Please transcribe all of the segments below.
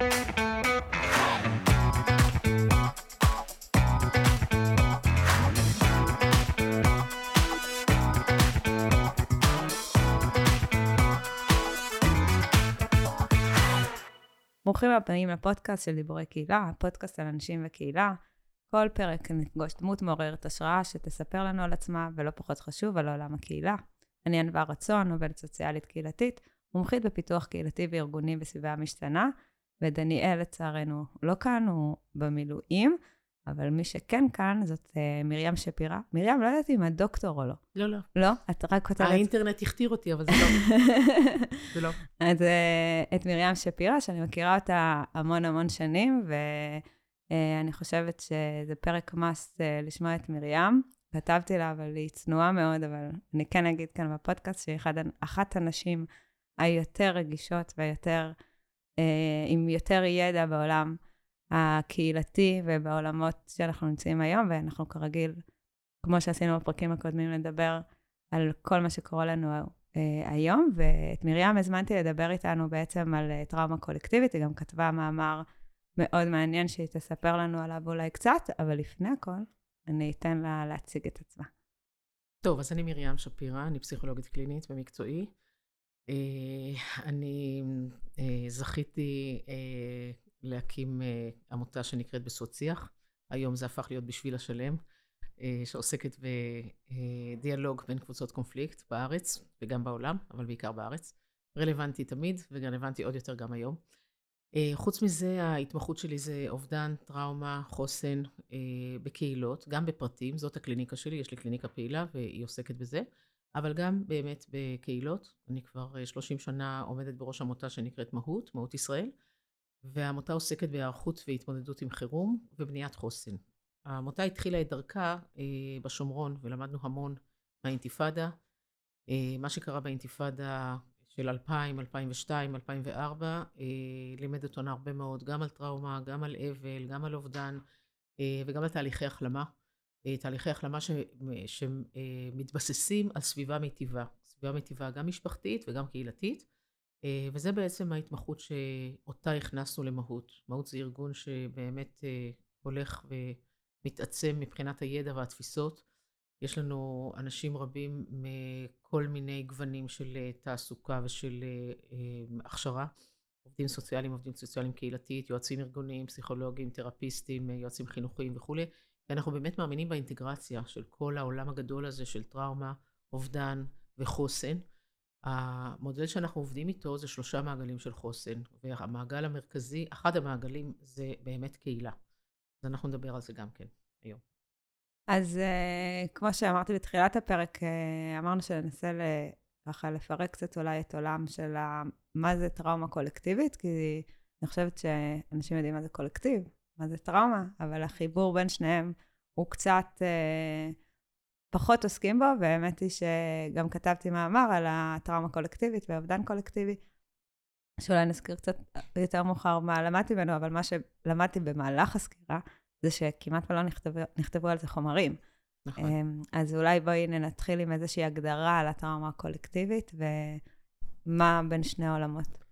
ברוכים הבאים לפודקאסט של דיבורי קהילה, הפודקאסט על אנשים וקהילה. כל פרק נפגוש דמות מעוררת השראה שתספר לנו על עצמה, ולא פחות חשוב, על עולם הקהילה. אני ענווה רצון, עובדת סוציאלית קהילתית, מומחית בפיתוח קהילתי וארגוני בסביבה המשתנה, ודניאל לצערנו לא כאן, הוא במילואים, אבל מי שכן כאן זאת uh, מרים שפירא. מרים, לא יודעת אם את דוקטור או לא. לא, לא. לא? את רק כותבת... האינטרנט הכתיר אותי, אבל זה לא. זה לא. אז uh, את מרים שפירא, שאני מכירה אותה המון המון שנים, ואני uh, חושבת שזה פרק מס uh, לשמוע את מרים. כתבתי לה, אבל היא צנועה מאוד, אבל אני כן אגיד כאן בפודקאסט שהיא אחת הנשים היותר רגישות ויותר, uh, עם יותר ידע בעולם. הקהילתי ובעולמות שאנחנו נמצאים היום, ואנחנו כרגיל, כמו שעשינו בפרקים הקודמים, לדבר על כל מה שקורה לנו אה, היום. ואת מרים הזמנתי לדבר איתנו בעצם על אה, טראומה קולקטיבית, היא גם כתבה מאמר מאוד מעניין שהיא תספר לנו עליו אולי קצת, אבל לפני הכל, אני אתן לה להציג את עצמה. טוב, אז אני מרים שפירא, אני פסיכולוגית קלינית במקצועי. אה, אני זכיתי להקים uh, עמותה שנקראת בסוציח. היום זה הפך להיות בשביל השלם, שעוסקת בדיאלוג בין קבוצות קונפליקט בארץ וגם בעולם, אבל בעיקר בארץ. רלוונטי תמיד, ורלוונטי עוד יותר גם היום. חוץ מזה, ההתמחות שלי זה אובדן, טראומה, חוסן בקהילות, גם בפרטים, זאת הקליניקה שלי, יש לי קליניקה פעילה והיא עוסקת בזה, אבל גם באמת בקהילות. אני כבר 30 שנה עומדת בראש עמותה שנקראת מהות, מהות ישראל. והעמותה עוסקת בהיערכות והתמודדות עם חירום ובניית חוסן. העמותה התחילה את דרכה אה, בשומרון ולמדנו המון מהאינתיפאדה. אה, מה שקרה באינתיפאדה של 2000, 2002, 2004 אה, לימד אותנו הרבה מאוד גם על טראומה, גם על אבל, גם על אובדן אה, וגם על תהליכי החלמה. אה, תהליכי החלמה שמתבססים על סביבה מיטיבה. סביבה מיטיבה גם משפחתית וגם קהילתית. אה, וזה בעצם ההתמחות שאותה הכנסנו למהות. מהות זה ארגון שבאמת אה, הולך ומתעצם מבחינת הידע והתפיסות. יש לנו אנשים רבים מכל מיני גוונים של אה, תעסוקה ושל הכשרה. עובדים סוציאליים, עובדים סוציאליים קהילתית, יועצים ארגוניים, פסיכולוגים, תרפיסטים, יועצים חינוכיים וכולי. ואנחנו באמת מאמינים באינטגרציה של כל העולם הגדול הזה של טראומה, אובדן וחוסן. המודל שאנחנו עובדים איתו זה שלושה מעגלים של חוסן, והמעגל המרכזי, אחד המעגלים זה באמת קהילה. אז אנחנו נדבר על זה גם כן היום. אז uh, כמו שאמרתי בתחילת הפרק, uh, אמרנו שננסה ככה לפרק קצת אולי את עולם של. מה זה טראומה קולקטיבית, כי אני חושבת שאנשים יודעים מה זה קולקטיב, מה זה טראומה, אבל החיבור בין שניהם הוא קצת... Uh, פחות עוסקים בו, והאמת היא שגם כתבתי מאמר על הטראומה הקולקטיבית ואובדן קולקטיבי, שאולי נזכיר קצת יותר מאוחר מה למדתי ממנו, אבל מה שלמדתי במהלך הסקירה, זה שכמעט ולא נכתבו, נכתבו על זה חומרים. נכון. אמ, אז אולי בואי נתחיל עם איזושהי הגדרה על הטראומה הקולקטיבית, ומה בין שני העולמות.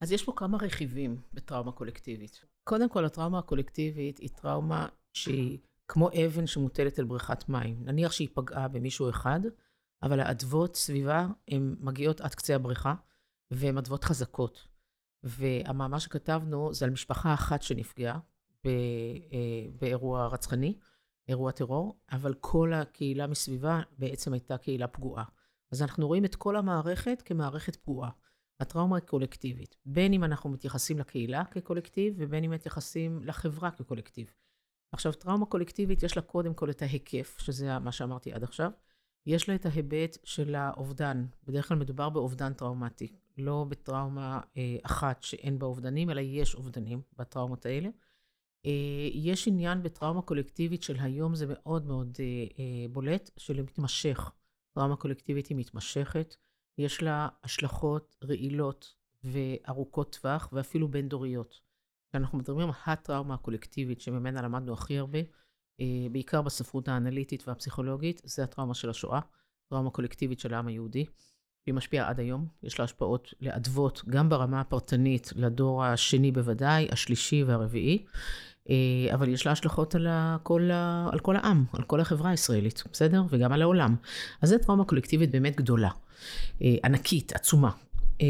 אז יש פה כמה רכיבים בטראומה קולקטיבית. קודם כל, הטראומה הקולקטיבית היא טראומה שהיא... כמו אבן שמוטלת על בריכת מים. נניח שהיא פגעה במישהו אחד, אבל האדוות סביבה הן מגיעות עד קצה הבריכה, והן אדוות חזקות. והמאמר שכתבנו זה על משפחה אחת שנפגעה אה, באירוע רצחני, אירוע טרור, אבל כל הקהילה מסביבה בעצם הייתה קהילה פגועה. אז אנחנו רואים את כל המערכת כמערכת פגועה. הטראומה היא קולקטיבית, בין אם אנחנו מתייחסים לקהילה כקולקטיב, ובין אם מתייחסים לחברה כקולקטיב. עכשיו, טראומה קולקטיבית, יש לה קודם כל את ההיקף, שזה מה שאמרתי עד עכשיו. יש לה את ההיבט של האובדן. בדרך כלל מדובר באובדן טראומטי, לא בטראומה אה, אחת שאין בה אובדנים, אלא יש אובדנים בטראומות האלה. אה, יש עניין בטראומה קולקטיבית של היום, זה מאוד מאוד אה, אה, בולט, של מתמשך. טראומה קולקטיבית היא מתמשכת, יש לה השלכות רעילות וארוכות טווח, ואפילו בין-דוריות. כשאנחנו מדברים על הטראומה הקולקטיבית שממנה למדנו הכי הרבה, אה, בעיקר בספרות האנליטית והפסיכולוגית, זה הטראומה של השואה, טראומה קולקטיבית של העם היהודי. והיא משפיעה עד היום. יש לה השפעות לאדוות, גם ברמה הפרטנית, לדור השני בוודאי, השלישי והרביעי. אה, אבל יש לה השלכות על כל, על כל העם, על כל החברה הישראלית, בסדר? וגם על העולם. אז זו טראומה קולקטיבית באמת גדולה, אה, ענקית, עצומה. אה,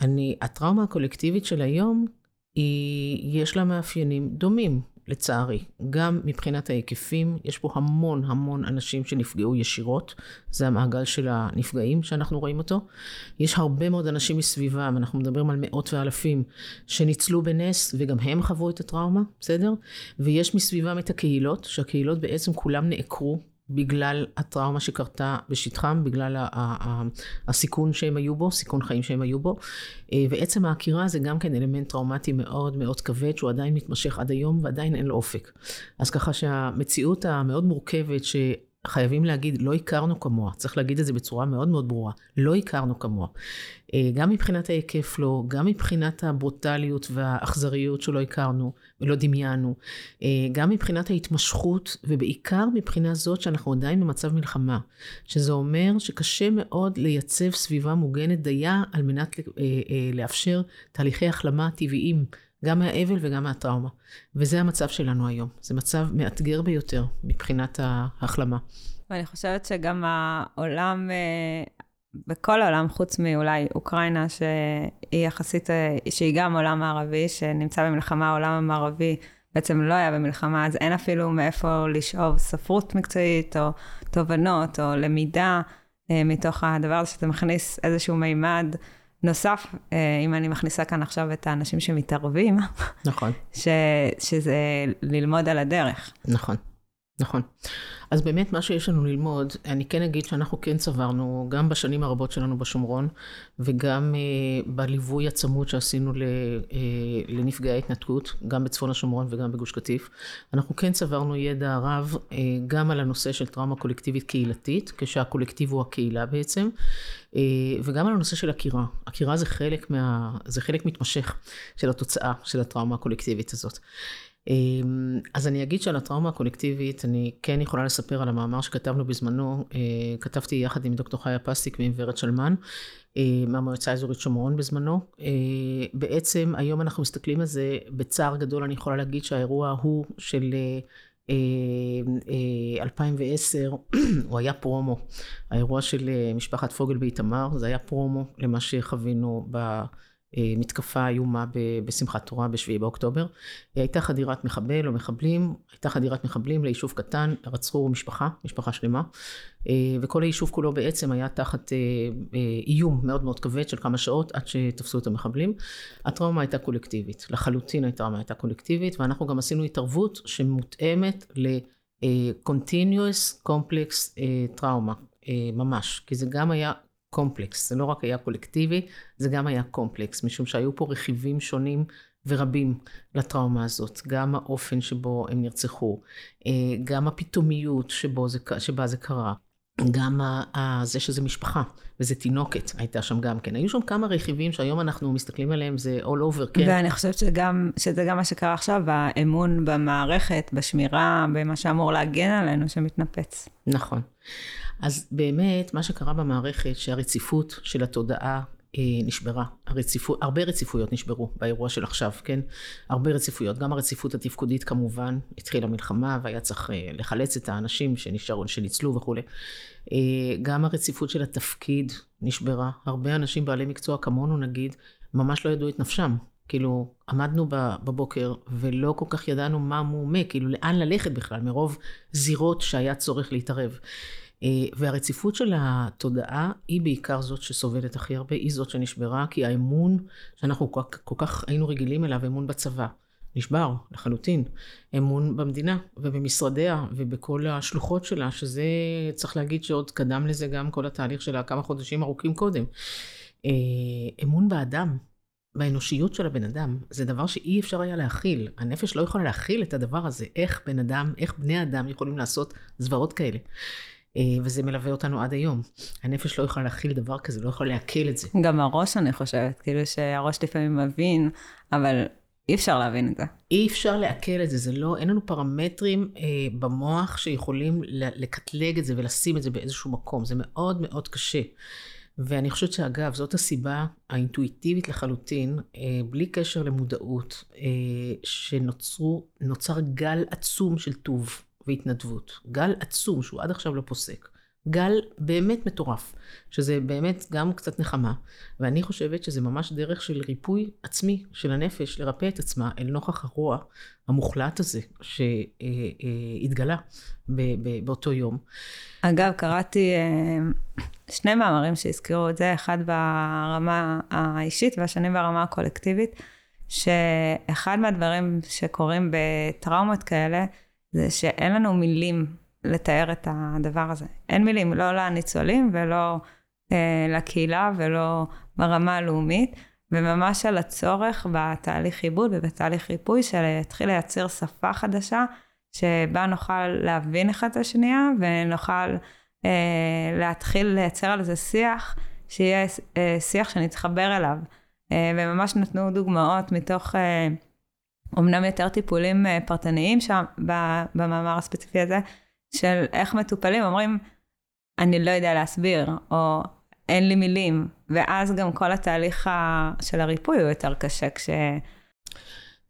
אני, הטראומה הקולקטיבית של היום, היא, יש לה מאפיינים דומים. לצערי. גם מבחינת ההיקפים, יש פה המון המון אנשים שנפגעו ישירות. זה המעגל של הנפגעים שאנחנו רואים אותו. יש הרבה מאוד אנשים מסביבם, אנחנו מדברים על מאות ואלפים, שניצלו בנס, וגם הם חוו את הטראומה, בסדר? ויש מסביבם את הקהילות, שהקהילות בעצם כולם נעקרו בגלל הטראומה שקרתה בשטחם, בגלל הסיכון שהם היו בו, סיכון חיים שהם היו בו. אה, ועצם העקירה זה גם כן אלמנט טראומטי מאוד מאוד כבד, שהוא עדיין מתמשך עד היום ועדיין אין לו אופק. אז ככה שהמציאות המאוד מורכבת, ש... חייבים להגיד, לא הכרנו כמוה, צריך להגיד את זה בצורה מאוד מאוד ברורה, לא הכרנו כמוה. אה, גם מבחינת ההיקף לא, גם מבחינת הברוטליות והאכזריות שלא הכרנו ולא דמיינו, אה, גם מבחינת ההתמשכות, ובעיקר מבחינה זאת שאנחנו עדיין במצב מלחמה, שזה אומר שקשה מאוד לייצב סביבה מוגנת דייה על מנת אה, לאפשר תהליכי החלמה טבעיים. גם מהאבל וגם מהטראומה. וזה המצב שלנו היום. זה מצב מאתגר ביותר מבחינת ההחלמה. ואני חושבת שגם העולם, אה, בכל העולם, חוץ מאולי אוקראינה, שהיא יחסית, אה, שהיא גם עולם מערבי, שנמצא במלחמה, העולם המערבי בעצם לא היה במלחמה, אז אין אפילו מאיפה לשאוב ספרות מקצועית, או תובנות, או למידה אה, מתוך הדבר הזה, שאתה מכניס איזשהו מימד. נוסף, אה, אם אני מכניסה כאן עכשיו את האנשים שמתערבים, נכון. ש, שזה ללמוד על הדרך. נכון, נכון. אז באמת מה שיש לנו ללמוד, אני כן אגיד שאנחנו כן צברנו, גם בשנים הרבות שלנו בשומרון, וגם uh, בליווי הצמוד שעשינו ל, uh, לנפגעי התנתקות, גם בצפון השומרון וגם בגוש קטיף, אנחנו כן צברנו ידע רב גם על הנושא של טראומה קולקטיבית קהילתית, כשהקולקטיב הוא הקהילה בעצם, וגם על הנושא של עקירה. עקירה זה חלק, מה, זה חלק מתמשך של התוצאה של הטראומה הקולקטיבית הזאת. אמ, אז אני אגיד שעל הטראומה הקולקטיבית, אני כן יכולה לספר על המאמר שכתבנו בזמנו, אה, כתבתי יחד עם דוקטור חיה פסטיק ועם ורד שלמן, אה, מהמועצה האזורית שומרון בזמנו. אה, בעצם היום אנחנו מסתכלים על זה בצער גדול, אני יכולה להגיד שהאירוע הוא של 2010, הוא היה פרומו. האירוע של משפחת פוגל באיתמר, זה היה פרומו למה שחווינו ב... אה, מתקפה איומה בשמחת תורה ב-7 באוקטובר. הייתה חדירת מחבל או מחבלים, הייתה חדירת מחבלים ליישוב קטן, רצחו משפחה, משפחה שלמה, אה, וכל היישוב כולו בעצם היה תחת אה, איום מאוד מאוד כבד של כמה שעות עד שתפסו את המחבלים. הטראומה הייתה קולקטיבית, לחלוטין הטראומה הייתה קולקטיבית, ואנחנו גם עשינו התערבות שמותאמת ל-continuous complex טראומה, ממש, כי זה גם היה קומפלקס. זה לא רק היה קולקטיבי, זה גם היה קומפלקס, משום שהיו פה רכיבים שונים ורבים לטראומה הזאת. גם האופן שבו הם נרצחו, אה, גם הפתאומיות שבו זה, שבה זה קרה, גם זה שזה משפחה, וזה תינוקת הייתה שם גם כן. היו שם כמה רכיבים שהיום אנחנו מסתכלים עליהם, זה all over, כן. ואני חושבת שגם, שזה גם מה שקרה עכשיו, האמון במערכת, בשמירה, במה שאמור להגן עלינו, שמתנפץ. נכון. אז באמת, מה שקרה במערכת, שהרציפות של התודעה אה, נשברה. הרציפות, הרבה רציפויות נשברו באירוע של עכשיו, כן? הרבה רציפויות. גם הרציפות התפקודית כמובן, התחילה מלחמה והיה צריך אה, לחלץ את האנשים שנשארו, שניצלו וכולי. אה, גם הרציפות של התפקיד נשברה. הרבה אנשים בעלי מקצוע כמונו נגיד, ממש לא ידעו את נפשם. כאילו, עמדנו בבוקר ולא כל כך ידענו מה מומה, כאילו לאן ללכת בכלל, מרוב זירות שהיה צורך להתערב. אה, והרציפות של התודעה היא בעיקר זאת שסובלת הכי הרבה, היא זאת שנשברה, כי האמון שאנחנו כל, כל כך היינו רגילים אליו, אמון בצבא, נשבר לחלוטין. אמון במדינה ובמשרדיה ובכל השלוחות שלה, שזה צריך להגיד שעוד קדם לזה גם כל התהליך שלה כמה חודשים ארוכים קודם. אה, אמון באדם, באנושיות של הבן אדם, זה דבר שאי אפשר היה להכיל. הנפש לא יכולה להכיל את הדבר הזה. איך בן אדם, איך בני אדם יכולים לעשות זוועות כאלה. אה, וזה מלווה אותנו עד היום. הנפש לא יכולה להכיל דבר כזה, לא יכולה לעכל את זה. גם הראש, אני חושבת, כאילו שהראש לפעמים מבין, אבל אי אפשר להבין את זה. אי אפשר לעכל את זה, זה לא, אין לנו פרמטרים אה, במוח שיכולים לקטלג את זה ולשים את זה באיזשהו מקום, זה מאוד מאוד קשה. ואני חושבת שאגב, זאת הסיבה האינטואיטיבית לחלוטין, אה, בלי קשר למודעות, אה, שנוצר גל עצום של טוב והתנדבות. גל עצום שהוא עד עכשיו לא פוסק. גל באמת מטורף, שזה באמת גם קצת נחמה, ואני חושבת שזה ממש דרך של ריפוי עצמי של הנפש, לרפא את עצמה אל נוכח הרוע המוחלט הזה שהתגלה באותו יום. אגב, קראתי אה, שני מאמרים שהזכירו את זה, אחד ברמה האישית והשני ברמה הקולקטיבית, שאחד מהדברים שקורים בטראומות כאלה, זה שאין לנו מילים לתאר את הדבר הזה. אין מילים, לא לניצולים ולא אה, לקהילה ולא ברמה הלאומית, וממש על הצורך בתהליך עיבוד ובתהליך ריפוי של להתחיל לייצר שפה חדשה, שבה נוכל להבין אחד את השנייה ונוכל אה, להתחיל לייצר על זה שיח, שיהיה אה, שיח שנתחבר אליו. אה, וממש נתנו דוגמאות מתוך... אה, אמנם יותר טיפולים אה, פרטניים שם, במאמר הספציפי הזה, של איך מטופלים אומרים, אני לא יודע להסביר, או אין לי מילים, ואז גם כל התהליך של הריפוי הוא יותר קשה כש...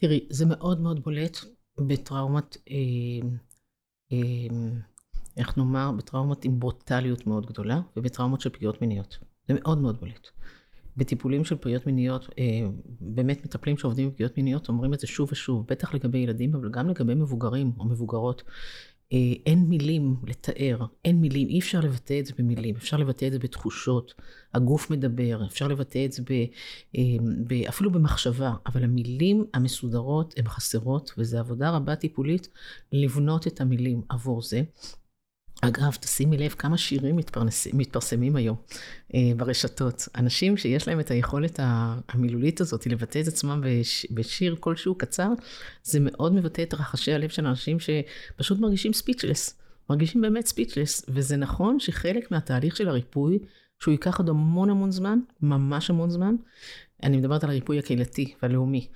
תראי, זה מאוד מאוד בולט בטראומת, אה, אה, איך נאמר, בטראומות עם ברוטליות מאוד גדולה, ובטראומות של פגיעות מיניות. זה מאוד מאוד בולט. בטיפולים של פגיעות מיניות, אה, באמת מטפלים שעובדים בפגיעות מיניות אומרים את זה שוב ושוב, בטח לגבי ילדים, אבל גם לגבי מבוגרים או מבוגרות. אה, אין מילים לתאר, אין מילים, אי אפשר לבטא את זה במילים, אפשר לבטא את זה בתחושות, הגוף מדבר, אפשר לבטא את זה ב, אה, ב, אפילו במחשבה, אבל המילים המסודרות הן חסרות, וזו עבודה רבה טיפולית לבנות את המילים עבור זה. אגב, תשימי לב כמה שירים מתפרנס, מתפרסמים היום אה, ברשתות. אנשים שיש להם את היכולת המילולית הזאת לבטא את עצמם בש, בשיר כלשהו קצר, זה מאוד מבטא את רחשי הלב של אנשים שפשוט מרגישים ספיצ'לס. מרגישים באמת ספיצ'לס, וזה נכון שחלק מהתהליך של הריפוי, שהוא ייקח עוד המון המון זמן, ממש המון זמן, אני מדברת על הריפוי הקהילתי והלאומי.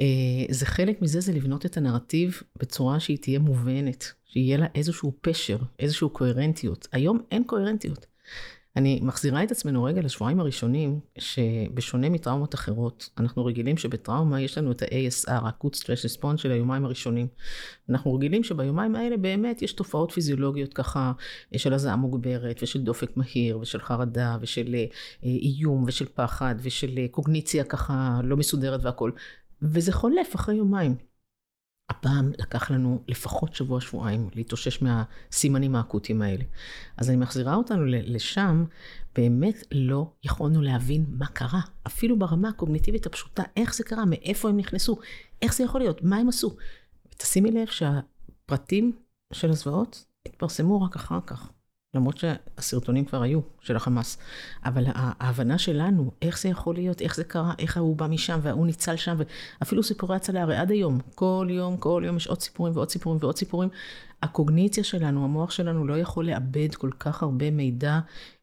אה, זה חלק מזה זה לבנות את הנרטיב בצורה שהיא תהיה מובנת, שיהיה לה איזשהו פשר, איזושהי קוהרנטיות. היום אין קוהרנטיות. אני מחזירה את עצמנו רגע לשבועיים הראשונים, שבשונה מטראומות אחרות, אנחנו רגילים שבטראומה יש לנו את ה-ASR, ה-Good Stress Response של היומיים הראשונים. אנחנו רגילים שביומיים האלה באמת יש תופעות פיזיולוגיות ככה של הזעה מוגברת, ושל דופק מהיר, ושל חרדה, ושל אה, איום, ושל פחד, ושל אה, קוגניציה ככה לא מסודרת והכול. וזה חולף אחרי יומיים. הפעם לקח לנו לפחות שבוע-שבועיים להתאושש מהסימנים האקוטיים האלה. אז אני מחזירה אותנו לשם, באמת לא יכולנו להבין מה קרה, אפילו ברמה הקוגניטיבית הפשוטה, איך זה קרה, מאיפה הם נכנסו, איך זה יכול להיות, מה הם עשו. תשימי לב שהפרטים של הזוועות התפרסמו רק אחר כך. למרות שהסרטונים כבר היו, של החמאס. אבל ההבנה שלנו, איך זה יכול להיות, איך זה קרה, איך ההוא בא משם וההוא ניצל שם, ואפילו סיפורי הצלה, הרי עד היום, כל יום, כל יום יש עוד סיפורים ועוד סיפורים ועוד סיפורים. הקוגניציה שלנו, המוח שלנו לא יכול לאבד כל כך הרבה מידע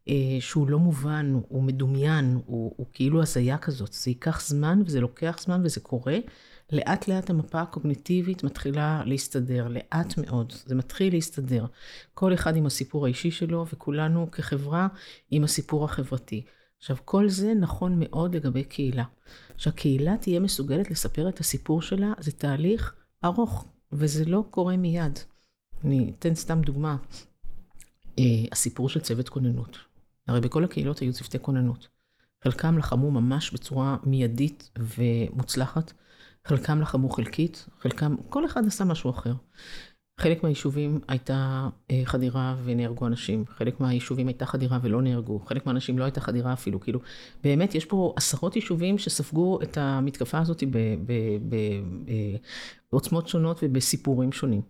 אה, שהוא לא מובן, הוא מדומיין, הוא, הוא כאילו הזיה כזאת. זה ייקח זמן וזה לוקח זמן וזה קורה. לאט לאט המפה הקוגניטיבית מתחילה להסתדר, לאט מאוד, זה מתחיל להסתדר. כל אחד עם הסיפור האישי שלו, וכולנו כחברה עם הסיפור החברתי. עכשיו, כל זה נכון מאוד לגבי קהילה. שהקהילה תהיה מסוגלת לספר את הסיפור שלה, זה תהליך ארוך, וזה לא קורה מיד. אני אתן סתם דוגמה. אה, הסיפור של צוות כוננות. הרי בכל הקהילות היו צוותי כוננות. חלקם לחמו ממש בצורה מיידית ומוצלחת, חלקם לחמו חלקית, חלקם, כל אחד עשה משהו אחר. חלק מהיישובים הייתה אה, חדירה ונהרגו אנשים, חלק מהיישובים הייתה חדירה ולא נהרגו, חלק מהאנשים לא הייתה חדירה אפילו, כאילו, באמת יש פה עשרות יישובים שספגו את המתקפה הזאת בעוצמות שונות ובסיפורים שונים.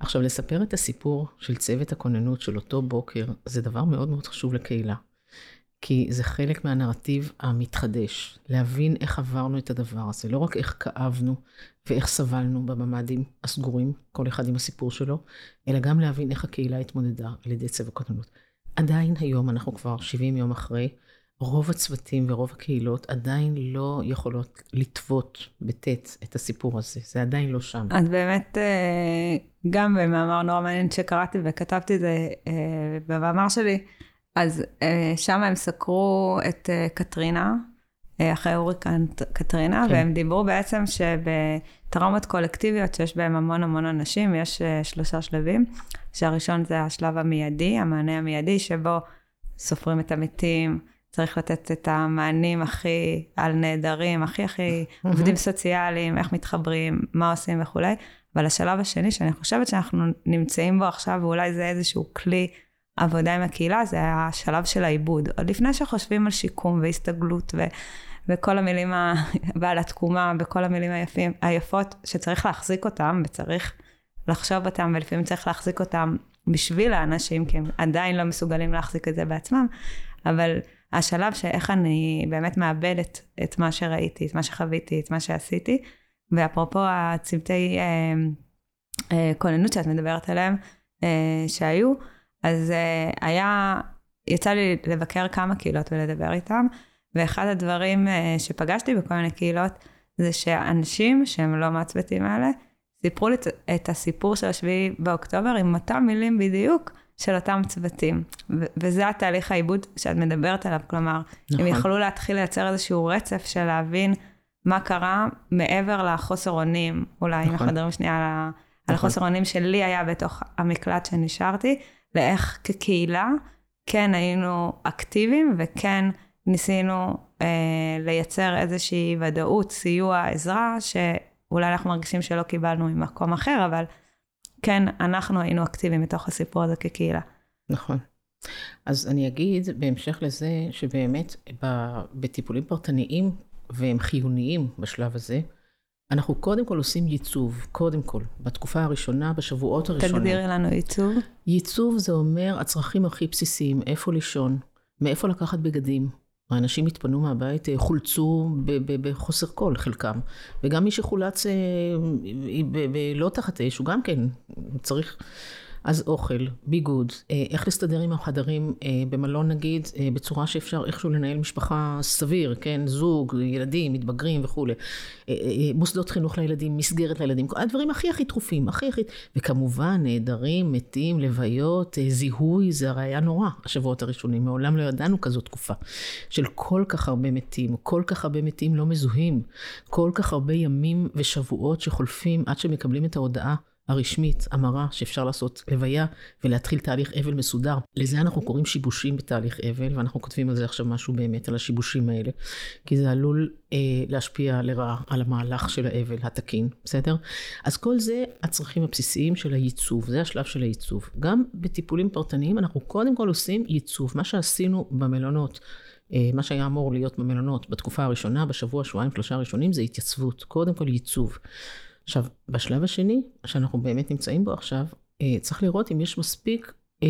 עכשיו, לספר את הסיפור של צוות הכוננות של אותו בוקר, זה דבר מאוד מאוד חשוב לקהילה. כי זה חלק מהנרטיב המתחדש, להבין איך עברנו את הדבר הזה, לא רק איך כאבנו ואיך סבלנו בממ"דים הסגורים, כל אחד עם הסיפור שלו, אלא גם להבין איך הקהילה התמודדה על ידי צבע כוננות. עדיין היום, אנחנו כבר 70 יום אחרי, רוב הצוותים ורוב הקהילות עדיין לא יכולות לטוות בטית את הסיפור הזה, זה עדיין לא שם. אז באמת, אה, גם במאמר נורא מעניין שקראתי וכתבתי את זה אה, במאמר שלי, אז אה, שם הם סקרו את אה, קטרינה, אה, אחרי הוריקן קטרינה, כן. והם דיברו בעצם שבטראומות קולקטיביות שיש בהן המון המון אנשים, יש שלושה שלבים, שהראשון זה השלב המיידי, המענה המיידי, שבו סופרים את המתים, צריך לתת את המענים הכי על נעדרים, הכי הכי עובדים סוציאליים, איך מתחברים, מה עושים וכולי. אבל השלב השני, שאני חושבת שאנחנו נמצאים בו עכשיו, ואולי זה איזשהו כלי עבודה עם הקהילה, זה השלב של העיבוד. עוד לפני שחושבים על שיקום והסתגלות ו... וכל המילים, ה... ועל התקומה, וכל המילים היפים, היפות, שצריך להחזיק אותם, וצריך לחשוב אותם, ולפעמים צריך להחזיק אותם בשביל האנשים, כי הם עדיין לא מסוגלים להחזיק את זה בעצמם, אבל השלב שאיך אני באמת מאבדת את מה שראיתי, את מה שחוויתי, את מה שעשיתי, ואפרופו הצוותי אה, אה, כוננות שאת מדברת עליהם, אה, שהיו, אז אה, היה, יצא לי לבקר כמה קהילות ולדבר איתם, ואחד הדברים אה, שפגשתי בכל מיני קהילות, זה שאנשים שהם לא מהצוותים האלה, סיפרו לי את הסיפור של השביעי באוקטובר עם אותם מילים בדיוק של אותם צוותים. ו- וזה התהליך העיבוד שאת מדברת עליו, כלומר, נכון. הם יכלו להתחיל לייצר איזשהו רצף של להבין מה קרה מעבר לחוסר אונים, אולי נכון. אם אנחנו מדברים שנייה על, נכון. על החוסר אונים שלי היה בתוך המקלט שנשארתי, לאיך כקהילה כן היינו אקטיביים וכן ניסינו אה, לייצר איזושהי ודאות, סיוע, עזרה, שאולי אנחנו מרגישים שלא קיבלנו ממקום אחר, אבל כן, אנחנו היינו אקטיביים בתוך הסיפור הזה כקהילה. נכון. אז אני אגיד, בהמשך לזה, שבאמת בטיפולים פרטניים, והם חיוניים בשלב הזה, אנחנו קודם כל עושים ייצוב, קודם כל, בתקופה הראשונה, בשבועות הראשונים. תגדירי לנו ייצוב. ייצוב זה אומר הצרכים הכי בסיסיים, איפה לישון, מאיפה לקחת בגדים. האנשים התפנו מהבית, אה, חולצו בחוסר כל, חלקם. וגם מי שחולץ אה, לא תחת אש, הוא גם כן צריך... אז אוכל, ביגוד, אה, איך להסתדר עם החדרים אה, במלון נגיד, אה, בצורה שאפשר איכשהו לנהל משפחה סביר, כן, זוג, ילדים, מתבגרים וכולי, מוסדות חינוך לילדים, מסגרת לילדים, הדברים הכי הכי דחופים, הכי הכי, וכמובן נעדרים, מתים, לוויות, זיהוי, זה הרי היה נורא, השבועות הראשונים, מעולם לא ידענו כזאת תקופה של כל כך הרבה מתים, כל כך הרבה מתים לא מזוהים, כל כך הרבה ימים ושבועות שחולפים עד שמקבלים את ההודעה הרשמית, המרה, שאפשר לעשות לוויה ולהתחיל תהליך אבל מסודר. לזה אנחנו קוראים שיבושים בתהליך אבל, ואנחנו כותבים על זה עכשיו משהו באמת, על השיבושים האלה, כי זה עלול אה, להשפיע לרעה על המהלך של האבל התקין, בסדר? אז כל זה הצרכים הבסיסיים של הייצוב, זה השלב של הייצוב. גם בטיפולים פרטניים אנחנו קודם כל עושים ייצוב. מה שעשינו במלונות, אה, מה שהיה אמור להיות במלונות בתקופה הראשונה, בשבוע, שבועיים, שלושה הראשונים, זה התייצבות. קודם כל ייצוב. עכשיו, בשלב השני, שאנחנו באמת נמצאים בו עכשיו, אה, צריך לראות אם יש מספיק אה,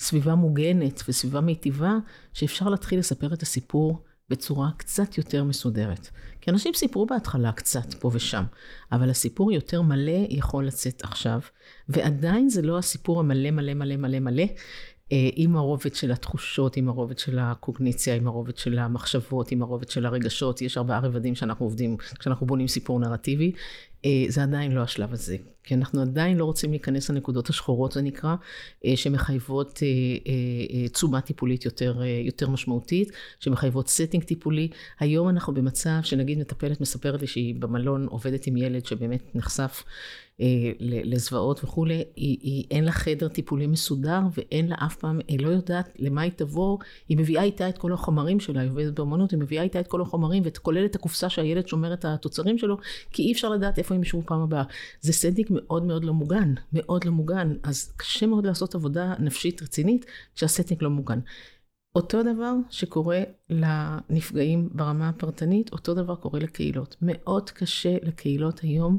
סביבה מוגנת וסביבה מיטיבה, שאפשר להתחיל לספר את הסיפור בצורה קצת יותר מסודרת. כי אנשים סיפרו בהתחלה קצת פה ושם, אבל הסיפור יותר מלא יכול לצאת עכשיו, ועדיין זה לא הסיפור המלא מלא מלא מלא מלא, אה, עם הרובד של התחושות, עם הרובד של הקוגניציה, עם הרובד של המחשבות, עם הרובד של הרגשות, יש ארבעה רבדים שאנחנו עובדים כשאנחנו בונים סיפור נרטיבי, זה עדיין לא השלב הזה. כי אנחנו עדיין לא רוצים להיכנס לנקודות השחורות, זה נקרא, אה, שמחייבות אה, תשומה טיפולית יותר, יותר משמעותית, שמחייבות setting טיפולי. היום אנחנו במצב שנגיד מטפלת מספרת לי שהיא במלון עובדת עם ילד שבאמת נחשף לזוועות וכולי, היא, היא, אין לה חדר טיפולי מסודר ואין לה אף פעם, היא לא יודעת למה היא תבוא, היא מביאה איתה את כל החומרים שלה, היא עובדת באמנות, היא מביאה איתה את כל החומרים וכולל את הקופסה שהילד שומר את התוצרים שלו, כי אי אפשר לדעת איפה הם ישבו פעם הבאה. זה סדניק מאוד מאוד לא מוגן, מאוד לא מוגן, אז קשה מאוד לעשות עבודה נפשית רצינית כשהסטניק לא מוגן. אותו דבר שקורה לנפגעים ברמה הפרטנית, אותו דבר קורה לקהילות. מאוד קשה לקהילות היום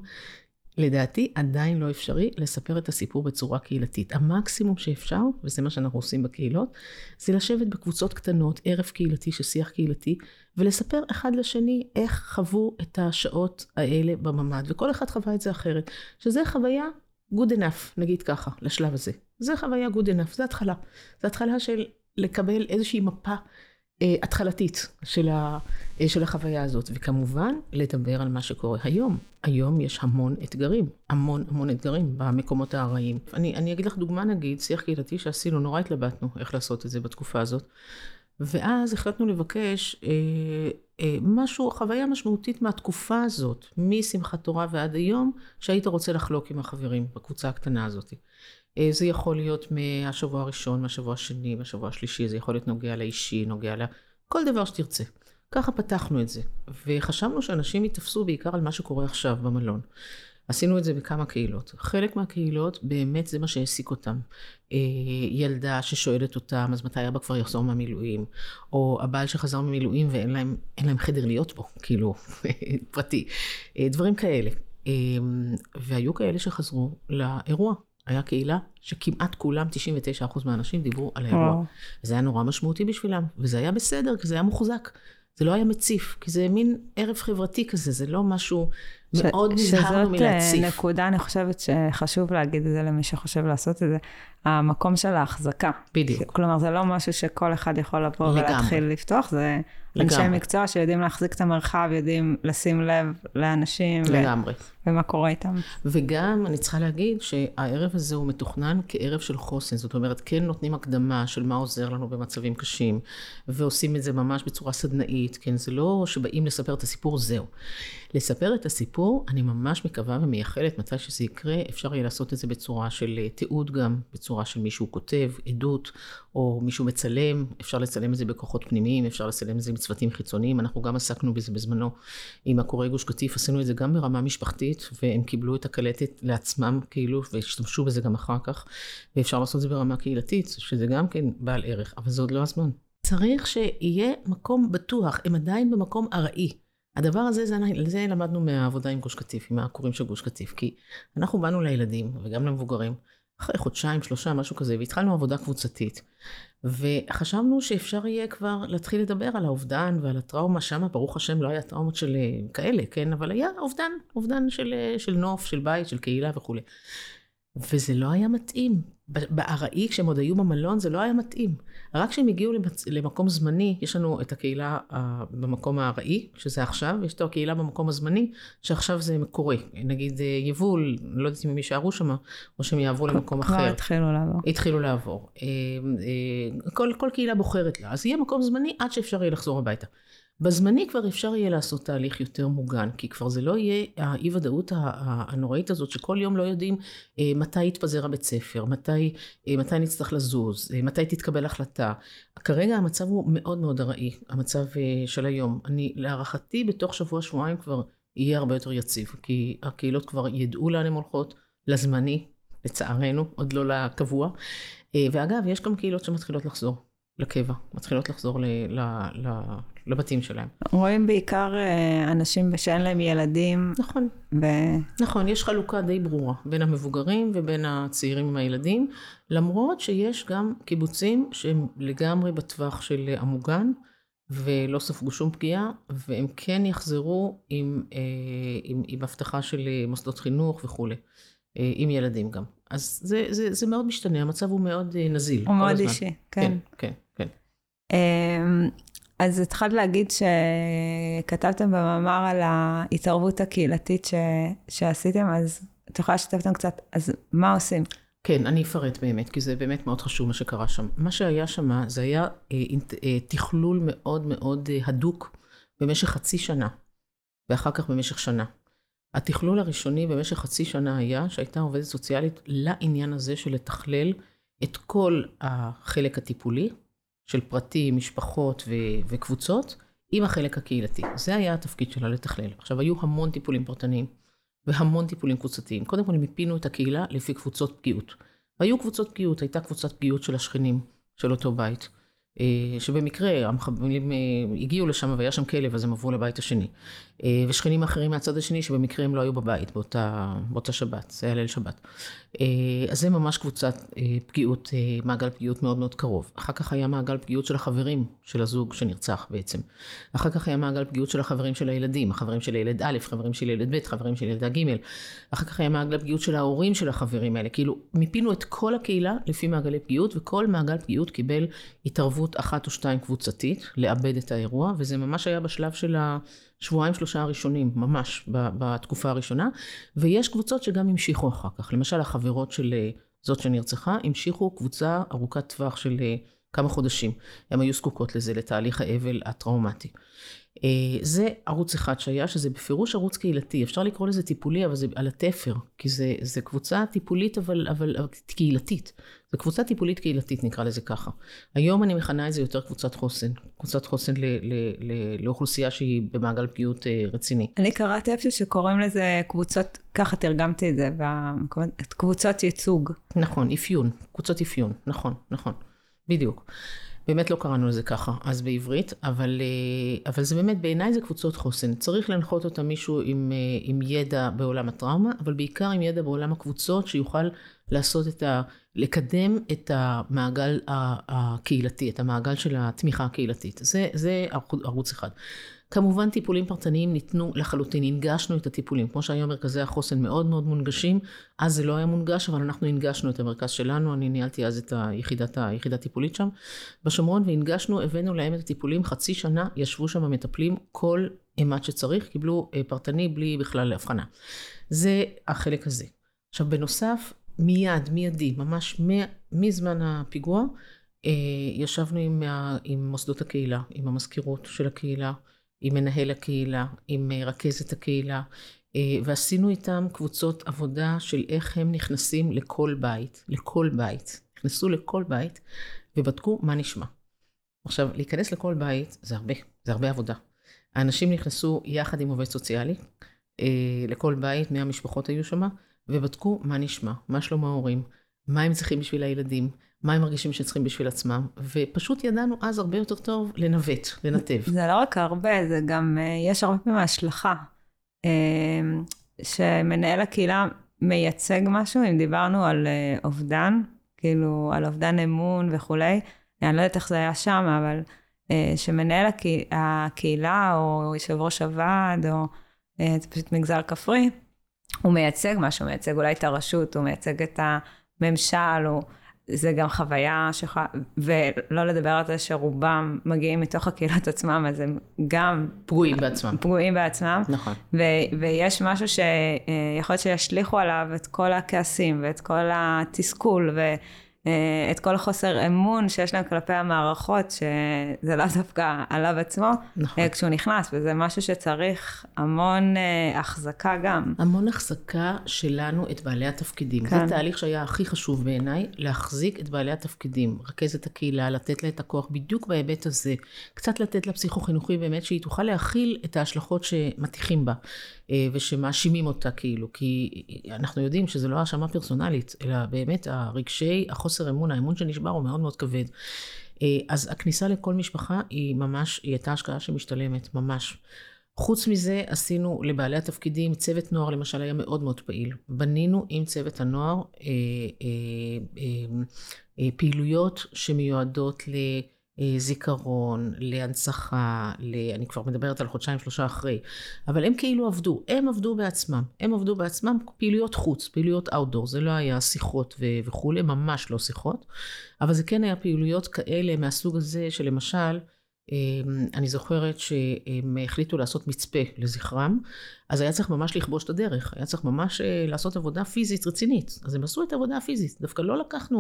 לדעתי עדיין לא אפשרי לספר את הסיפור בצורה קהילתית. המקסימום שאפשר, וזה מה שאנחנו עושים בקהילות, זה לשבת בקבוצות קטנות, ערב קהילתי של שיח קהילתי, ולספר אחד לשני איך חוו את השעות האלה בממ"ד, וכל אחד חווה את זה אחרת, שזה חוויה good enough, נגיד ככה, לשלב הזה. זה חוויה good enough, זה התחלה. זה התחלה של לקבל איזושהי מפה אה, התחלתית של, ה, אה, של החוויה הזאת, וכמובן לדבר על מה שקורה היום. היום יש המון אתגרים, המון המון אתגרים במקומות הארעיים. אני, אני אגיד לך דוגמה נגיד, שיח קהילתי שעשינו, נורא התלבטנו איך לעשות את זה בתקופה הזאת. ואז החלטנו לבקש אה, אה, משהו, חוויה משמעותית מהתקופה הזאת, משמחת תורה ועד היום, שהיית רוצה לחלוק עם החברים בקבוצה הקטנה הזאת. אה, זה יכול להיות מהשבוע הראשון, מהשבוע השני, מהשבוע השלישי, זה יכול להיות נוגע לאישי, נוגע לכל דבר שתרצה. ככה פתחנו את זה, וחשבנו שאנשים יתפסו בעיקר על מה שקורה עכשיו במלון. עשינו את זה בכמה קהילות. חלק מהקהילות, באמת זה מה שהעסיק אותם. אה, ילדה ששואלת אותם, אז מתי אבא כבר יחזור מהמילואים? או הבעל שחזר ממילואים ואין להם, להם חדר להיות בו, כאילו, פרטי. אה, דברים כאלה. והיו כאלה שחזרו לאירוע. היה קהילה שכמעט כולם, 99% מהאנשים דיברו על האירוע. וזה היה נורא משמעותי בשבילם, וזה היה בסדר, כי זה היה מוחזק. זה לא היה מציף, כי זה מין ערב חברתי כזה, זה לא משהו מאוד נזהרנו מלהציף. שזאת נקודה, אני חושבת שחשוב להגיד את זה למי שחושב לעשות את זה, המקום של ההחזקה. בדיוק. כלומר, זה לא משהו שכל אחד יכול לבוא לגמרי. ולהתחיל לפתוח, זה לגמרי. אנשי מקצוע שיודעים להחזיק את המרחב, יודעים לשים לב לאנשים. לגמרי. ו- ומה קורה איתם. וגם, אני צריכה להגיד שהערב הזה הוא מתוכנן כערב של חוסן, זאת אומרת, כן נותנים הקדמה של מה עוזר לנו במצבים קשים, ועושים את זה ממש בצורה סדנאית, כן, זה לא שבאים לספר את הסיפור, זהו. לספר את הסיפור, אני ממש מקווה ומייחלת מתי שזה יקרה, אפשר יהיה לעשות את זה בצורה של אה, תיעוד גם, בצורה של מישהו כותב, עדות, או מישהו מצלם, אפשר לצלם את זה בכוחות פנימיים, אפשר לצלם את זה עם צוותים חיצוניים, אנחנו גם עסקנו בזה בזמנו עם הקוראי גוש קטיף, עשינו את זה גם ברמה משפחתית, והם קיבלו את הקלטת לעצמם כאילו, והשתמשו בזה גם אחר כך, ואפשר לעשות את זה ברמה קהילתית, שזה גם כן בעל ערך, אבל זה עוד לא הזמן. צריך שיהיה מקום בטוח, הם עדיין במקום ארעי. הדבר הזה, זה, זה למדנו מהעבודה עם גוש קטיף, עם העקורים של גוש קטיף, כי אנחנו באנו לילדים וגם למבוגרים, אחרי חודשיים, שלושה, משהו כזה, והתחלנו עבודה קבוצתית. וחשבנו שאפשר יהיה כבר להתחיל לדבר על האובדן ועל הטראומה, שם ברוך השם לא היה טראומות של אה, כאלה, כן, אבל היה אובדן, אובדן של, אה, של נוף, של בית, של קהילה וכולי. וזה לא היה מתאים. בארעי, כשהם עוד היו במלון, זה לא היה מתאים. רק כשהם הגיעו למצ... למקום זמני, יש לנו את הקהילה uh, במקום הארעי, שזה עכשיו, יש את הקהילה במקום הזמני, שעכשיו זה קורה. נגיד uh, יבול, לא יודעת אם הם יישארו שם, או שהם יעברו למקום אחר. כבר התחילו לעבור. התחילו לעבור. Uh, uh, כל, כל קהילה בוחרת לה. אז יהיה מקום זמני עד שאפשר יהיה לחזור הביתה. בזמני כבר אפשר יהיה לעשות תהליך יותר מוגן, כי כבר זה לא יהיה האי ודאות הנוראית הזאת, שכל יום לא יודעים אה, מתי יתפזר הבית ספר, מתי, אה, מתי נצטרך לזוז, אה, מתי תתקבל החלטה. כרגע המצב הוא מאוד מאוד ארעי, המצב של היום. אני, להערכתי, בתוך שבוע-שבועיים כבר יהיה הרבה יותר יציב, כי הקהילות כבר ידעו לאן הן הולכות, לזמני, לצערנו, עוד לא לקבוע. ואגב, יש גם קהילות שמתחילות לחזור. לקבע, מתחילות לחזור ל, ל, ל, לבתים שלהם. רואים בעיקר אה, אנשים שאין להם ילדים. נכון. ו... נכון, יש חלוקה די ברורה בין המבוגרים ובין הצעירים עם הילדים, למרות שיש גם קיבוצים שהם לגמרי בטווח של המוגן, ולא ספגו שום פגיעה, והם כן יחזרו עם, אה, עם, עם הבטחה של מוסדות חינוך וכולי, אה, עם ילדים גם. אז זה, זה, זה מאוד משתנה, המצב הוא מאוד נזיל. הוא מאוד הזמן. אישי, כן. כן, כן, אז התחלת להגיד שכתבתם במאמר על ההתערבות הקהילתית ש... שעשיתם, אז את יכולה לשתף אותם קצת, אז מה עושים? כן, אני אפרט באמת, כי זה באמת מאוד חשוב מה שקרה שם. מה שהיה שם, זה היה אה, אה, תכלול מאוד מאוד אה, הדוק במשך חצי שנה, ואחר כך במשך שנה. התכלול הראשוני במשך חצי שנה היה שהייתה עובדת סוציאלית לעניין הזה של לתכלל את כל החלק הטיפולי, של פרטים, משפחות ו- וקבוצות, עם החלק הקהילתי. זה היה התפקיד שלה לתכלל. עכשיו, היו המון טיפולים פרטניים והמון טיפולים קבוצתיים. קודם כל, הם הפינו את הקהילה לפי קבוצות פגיעות. והיו קבוצות פגיעות, הייתה קבוצת פגיעות של השכנים של אותו בית. אה, שבמקרה המחבלים אה, הגיעו לשם והיה שם כלב, אז הם עברו לבית השני. אה, ושכנים אחרים מהצד השני שבמקרה הם לא היו בבית באותה, באותה שבת, זה היה ליל שבת. אה, אז זה ממש קבוצת אה, פגיעות, מעגל פגיעות מאוד מאוד קרוב. אחר כך היה מעגל פגיעות של החברים של הזוג שנרצח בעצם. אחר כך היה מעגל פגיעות של החברים של הילדים, החברים של ילד א', חברים של ילד ב', חברים של ילדה ג'. אחר כך היה מעגל פגיעות של ההורים של החברים האלה. כאילו, מיפינו את כל הקהילה לפי מעגלי פגיעות, וכל מעגל פגיעות קיבל התערבות אחת או שתיים קבוצתית, לעבד את האירוע, וזה ממש היה בשלב של ה... שלושה הראשונים, ממש, בתקופה הראשונה, ויש קבוצות שגם המשיכו אחר כך. למשל, החברות של אה, זאת שנרצחה, המשיכו קבוצה ארוכת טווח של אה, כמה חודשים. הן היו זקוקות לזה, לתהליך האבל הטראומטי. אה, זה ערוץ אחד שהיה, שזה בפירוש ערוץ קהילתי. אפשר לקרוא לזה טיפולי, אבל זה על התפר, כי זה, זה קבוצה טיפולית, אבל, אבל, אבל קהילתית. זו קבוצה טיפולית קהילתית, נקרא לזה ככה. היום אני מכנה את זה יותר קבוצת חוסן. קבוצת חוסן ל, ל, ל, לאוכלוסייה שהיא במעגל פגיעות אה, רציני. אני קראתי איפה שקוראים לזה קבוצות, ככה תרגמתי את זה, קבוצות ייצוג. נכון, אפיון, קבוצות אפיון, נכון, נכון, בדיוק. באמת לא קראנו לזה ככה, אז בעברית, אבל, אה, אבל זה באמת, בעיניי זה קבוצות חוסן. צריך להנחות אותה מישהו עם, אה, עם ידע בעולם הטראומה, אבל בעיקר עם ידע בעולם הקבוצות, שיוכל לעשות את ה... לקדם את המעגל הקהילתי, את המעגל של התמיכה הקהילתית. זה, זה ערוץ אחד. כמובן טיפולים פרטניים ניתנו לחלוטין, הנגשנו את הטיפולים. כמו שהיום מרכזי החוסן מאוד מאוד מונגשים, אז זה לא היה מונגש, אבל אנחנו הנגשנו את המרכז שלנו, אני ניהלתי אז את היחידת, היחידה הטיפולית שם בשומרון, והנגשנו, הבאנו להם את הטיפולים, חצי שנה ישבו שם המטפלים, כל אימת שצריך, קיבלו אה, פרטני בלי בכלל הבחנה. זה החלק הזה. עכשיו בנוסף, מיד, מיידי, ממש מזמן הפיגוע, אה, ישבנו עם, עם מוסדות הקהילה, עם המזכירות של הקהילה, עם מנהל הקהילה, עם אה, רכזת הקהילה, אה, ועשינו איתם קבוצות עבודה של איך הם נכנסים לכל בית, לכל בית. נכנסו לכל בית ובדקו מה נשמע. עכשיו, להיכנס לכל בית זה הרבה, זה הרבה עבודה. האנשים נכנסו יחד עם עובד סוציאלי, לכל בית, 100 משפחות היו שם, ובדקו מה נשמע, מה שלום ההורים, מה הם צריכים בשביל הילדים, מה הם מרגישים שצריכים בשביל עצמם, ופשוט ידענו אז הרבה יותר טוב לנווט, לנתב. זה לא רק הרבה, זה גם, אה, יש הרבה פעמים השלכה. אה, שמנהל הקהילה מייצג משהו, אם דיברנו על אה, אובדן, כאילו על אובדן אמון וכולי, אני לא יודעת איך זה היה שם, אבל שמנהל הקהילה, או יושב ראש הוועד, או זה פשוט מגזר כפרי, הוא מייצג משהו, הוא מייצג אולי את הרשות, הוא מייצג את הממשל, הוא... זה גם חוויה שיכולה, ולא לדבר על זה שרובם מגיעים מתוך הקהילות עצמם, אז הם גם... פגועים בעצמם. פגועים בעצמם. נכון. ו- ויש משהו שיכול להיות שישליכו עליו את כל הכעסים ואת כל התסכול, ו- את כל החוסר אמון שיש להם כלפי המערכות, שזה לאו דווקא עליו עצמו, נכון. אה, כשהוא נכנס, וזה משהו שצריך המון אה, החזקה גם. המון החזקה שלנו את בעלי התפקידים. כן. זה תהליך שהיה הכי חשוב בעיניי, להחזיק את בעלי התפקידים, רכז את הקהילה, לתת לה את הכוח בדיוק בהיבט הזה. קצת לתת לה פסיכו-חינוכי באמת, שהיא תוכל להכיל את ההשלכות שמטיחים בה. אה, ושמאשימים אותה כאילו, כי אנחנו יודעים שזה לא האשמה פרסונלית, אלא באמת הרגשי, החוסר אמון, האמון שנשבר הוא מאוד מאוד כבד. אה, אז הכניסה לכל משפחה היא ממש, היא הייתה השקעה שמשתלמת, ממש. חוץ מזה, עשינו לבעלי התפקידים, צוות נוער למשל היה מאוד מאוד פעיל. בנינו עם צוות הנוער אה, אה, אה, אה, פעילויות שמיועדות ל... אה, זיכרון, להנצחה, ל... אני כבר מדברת על חודשיים שלושה אחרי, אבל הם כאילו עבדו, הם עבדו בעצמם, הם עבדו בעצמם פעילויות חוץ, פעילויות אאוטדור, זה לא היה שיחות ו... וכולי, ממש לא שיחות, אבל זה כן היה פעילויות כאלה מהסוג הזה שלמשל, אני זוכרת שהם החליטו לעשות מצפה לזכרם, אז היה צריך ממש לכבוש את הדרך, היה צריך ממש אה, לעשות עבודה פיזית רצינית. אז הם עשו את העבודה הפיזית, דווקא לא לקחנו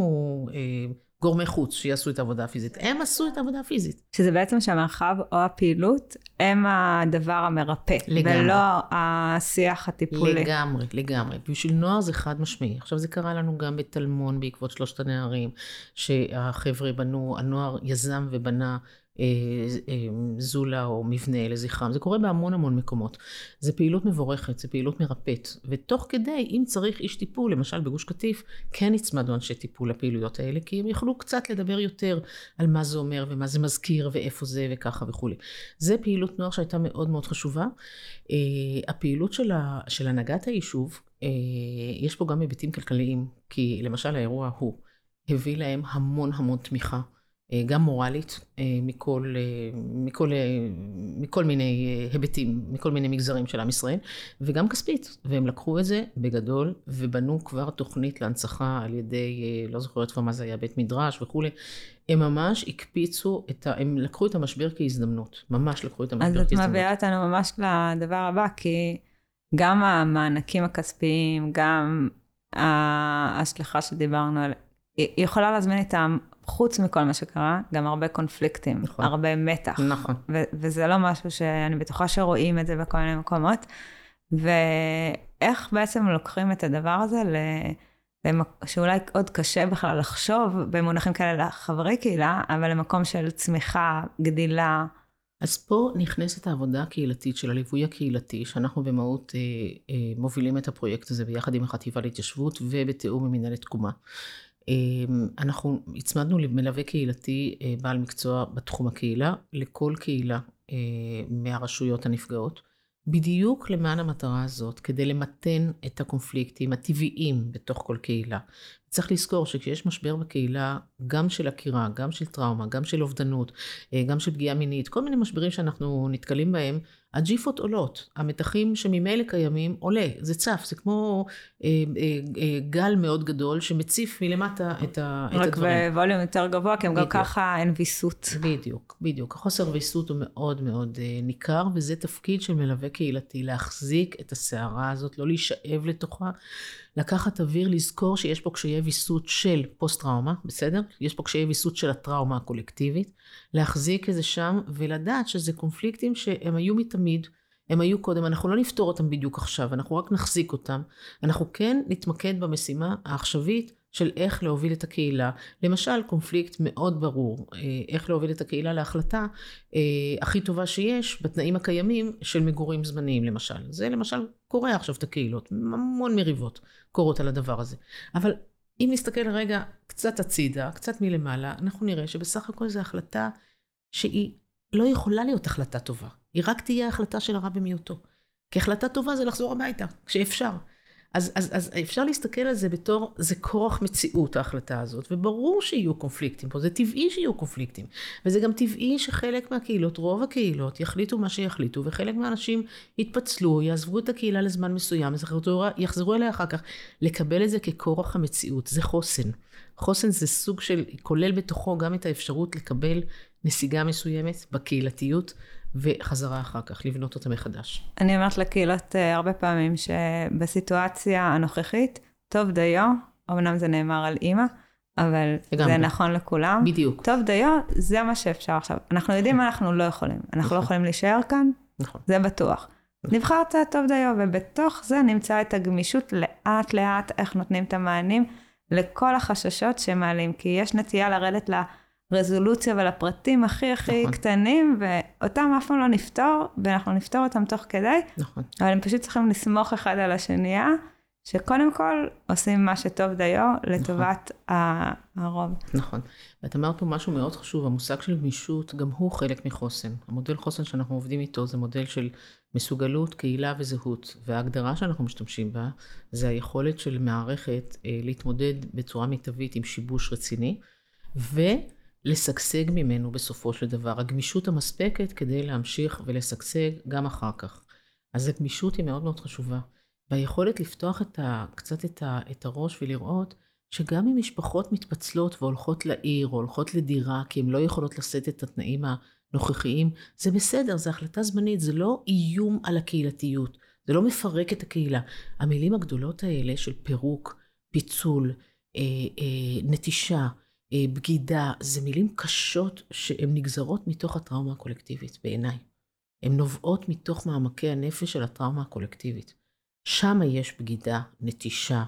אה, גורמי חוץ שיעשו את העבודה הפיזית, הם עשו את העבודה הפיזית. שזה בעצם שהמרחב או הפעילות הם הדבר המרפא, לגמרי. ולא השיח הטיפולי. לגמרי, לגמרי. בשביל נוער זה חד משמעי. עכשיו זה קרה לנו גם בטלמון בעקבות שלושת הנערים, שהחבר'ה בנו, הנוער יזם ובנה זולה או מבנה לזכרם, זה קורה בהמון המון מקומות. זה פעילות מבורכת, זה פעילות מרפאת, ותוך כדי, אם צריך איש טיפול, למשל בגוש קטיף, כן הצמדנו אנשי טיפול לפעילויות האלה, כי הם יכלו קצת לדבר יותר על מה זה אומר ומה זה מזכיר ואיפה זה וככה וכולי. זה פעילות נוער שהייתה מאוד מאוד חשובה. אה, הפעילות של, ה, של הנהגת היישוב, יש פה גם היבטים כלכליים, כי למשל האירוע ההוא הביא להם המון המון תמיכה. אה, גם מורלית, אה, מכל, אה, מכל, מכל מיני היבטים, מכל מיני מגזרים של עם ישראל, וגם כספית. והם לקחו את זה בגדול, ובנו כבר תוכנית להנצחה על ידי, לא זוכרת כבר מה זה היה, בית מדרש וכולי. הם ממש הקפיצו את ה... הם לקחו את המשבר כהזדמנות. ממש לקחו את המשבר כהזדמנות. אז את מביאה אותנו ממש לדבר הבא, כי גם המענקים הכספיים, גם ההשלכה שדיברנו עליה, היא יכולה להזמין איתם חוץ מכל מה שקרה, גם הרבה קונפליקטים, נכון. הרבה מתח. נכון. ו- וזה לא משהו שאני בטוחה שרואים את זה בכל מיני מקומות. ואיך בעצם לוקחים את הדבר הזה ל... שאולי עוד קשה בכלל לחשוב במונחים כאלה לחברי קהילה, אבל למקום של צמיחה, גדילה. אז פה נכנסת העבודה הקהילתית של הליווי הקהילתי, שאנחנו במהות אה, אה, מובילים את הפרויקט הזה ביחד עם החטיבה להתיישבות ובתיאום עם מנהלת תקומה. אמ, אנחנו הצמדנו למלווה קהילתי אה, בעל מקצוע בתחום הקהילה, לכל קהילה אה, מהרשויות הנפגעות, בדיוק למען המטרה הזאת, כדי למתן את הקונפליקטים הטבעיים בתוך כל קהילה. צריך לזכור שכשיש משבר בקהילה, גם של עקירה, גם של טראומה, גם של אובדנות, אה, גם של פגיעה מינית, כל מיני משברים שאנחנו נתקלים בהם, הג'יפות עולות, המתחים שממילא קיימים עולה, זה צף, זה כמו אה, אה, אה, גל מאוד גדול שמציף מלמטה את, ה, את הדברים. רק בווליום יותר גבוה, כי הם גם ככה אין ויסות. בדיוק, בדיוק. החוסר ויסות הוא מאוד מאוד אה, ניכר, וזה תפקיד של מלווה קהילתי, להחזיק את הסערה הזאת, לא להישאב לתוכה. לקחת אוויר, לזכור שיש פה קשיי ויסות של פוסט-טראומה, בסדר? יש פה קשיי ויסות של הטראומה הקולקטיבית. להחזיק את זה שם ולדעת שזה קונפליקטים שהם היו מתמיד. הם היו קודם, אנחנו לא נפתור אותם בדיוק עכשיו, אנחנו רק נחזיק אותם. אנחנו כן נתמקד במשימה העכשווית של איך להוביל את הקהילה. למשל, קונפליקט מאוד ברור, אה, איך להוביל את הקהילה להחלטה אה, הכי טובה שיש בתנאים הקיימים של מגורים זמניים למשל. זה למשל קורה עכשיו את הקהילות, המון מריבות קורות על הדבר הזה. אבל אם נסתכל רגע קצת הצידה, קצת מלמעלה, אנחנו נראה שבסך הכל זו החלטה שהיא לא יכולה להיות החלטה טובה. היא רק תהיה החלטה של הרע במיעוטו. כי החלטה טובה זה לחזור הביתה, כשאפשר. אז, אז, אז אפשר להסתכל על זה בתור, זה כורח מציאות ההחלטה הזאת, וברור שיהיו קונפליקטים פה, זה טבעי שיהיו קונפליקטים. וזה גם טבעי שחלק מהקהילות, רוב הקהילות, יחליטו מה שיחליטו, וחלק מהאנשים יתפצלו, יעזבו את הקהילה לזמן מסוים, יחזרו, אליה אחר כך. לקבל את זה ככורח המציאות, זה חוסן. חוסן זה סוג של, כולל בתוכו גם את האפשרות לקבל נסיגה מסוימת בקהילתיות, וחזרה אחר כך, לבנות אותה מחדש. אני אומרת לקהילות uh, הרבה פעמים שבסיטואציה הנוכחית, טוב דיו, אמנם זה נאמר על אימא, אבל לגמרי. זה נכון לכולם. בדיוק. טוב דיו, זה מה שאפשר עכשיו. אנחנו יודעים מה אנחנו לא יכולים. אנחנו לא נכון. לא יכולים להישאר כאן, נכון. זה בטוח. נכון. נבחרת טוב דיו, ובתוך זה נמצא את הגמישות לאט לאט, איך נותנים את המענים לכל החששות שמעלים, כי יש נטייה לרדת ל... לה... לרזולוציה ולפרטים הכי הכי נכון. קטנים, ואותם אף פעם לא נפתור, ואנחנו נפתור אותם תוך כדי. נכון. אבל הם פשוט צריכים לסמוך אחד על השנייה, שקודם כל עושים מה שטוב דיו לטובת נכון. הרוב. נכון. ואת אמרת פה משהו מאוד חשוב, המושג של גמישות, גם הוא חלק מחוסן. המודל חוסן שאנחנו עובדים איתו זה מודל של מסוגלות, קהילה וזהות. וההגדרה שאנחנו משתמשים בה, זה היכולת של מערכת אה, להתמודד בצורה מיטבית עם שיבוש רציני, ו... לשגשג ממנו בסופו של דבר, הגמישות המספקת כדי להמשיך ולשגשג גם אחר כך. אז הגמישות היא מאוד מאוד חשובה. והיכולת לפתוח את ה, קצת את, ה, את הראש ולראות שגם אם משפחות מתפצלות והולכות לעיר או הולכות לדירה כי הן לא יכולות לשאת את התנאים הנוכחיים, זה בסדר, זו החלטה זמנית, זה לא איום על הקהילתיות, זה לא מפרק את הקהילה. המילים הגדולות האלה של פירוק, פיצול, אה, אה, נטישה, בגידה, זה מילים קשות שהן נגזרות מתוך הטראומה הקולקטיבית, בעיניי. הן נובעות מתוך מעמקי הנפש של הטראומה הקולקטיבית. שם יש בגידה, נטישה,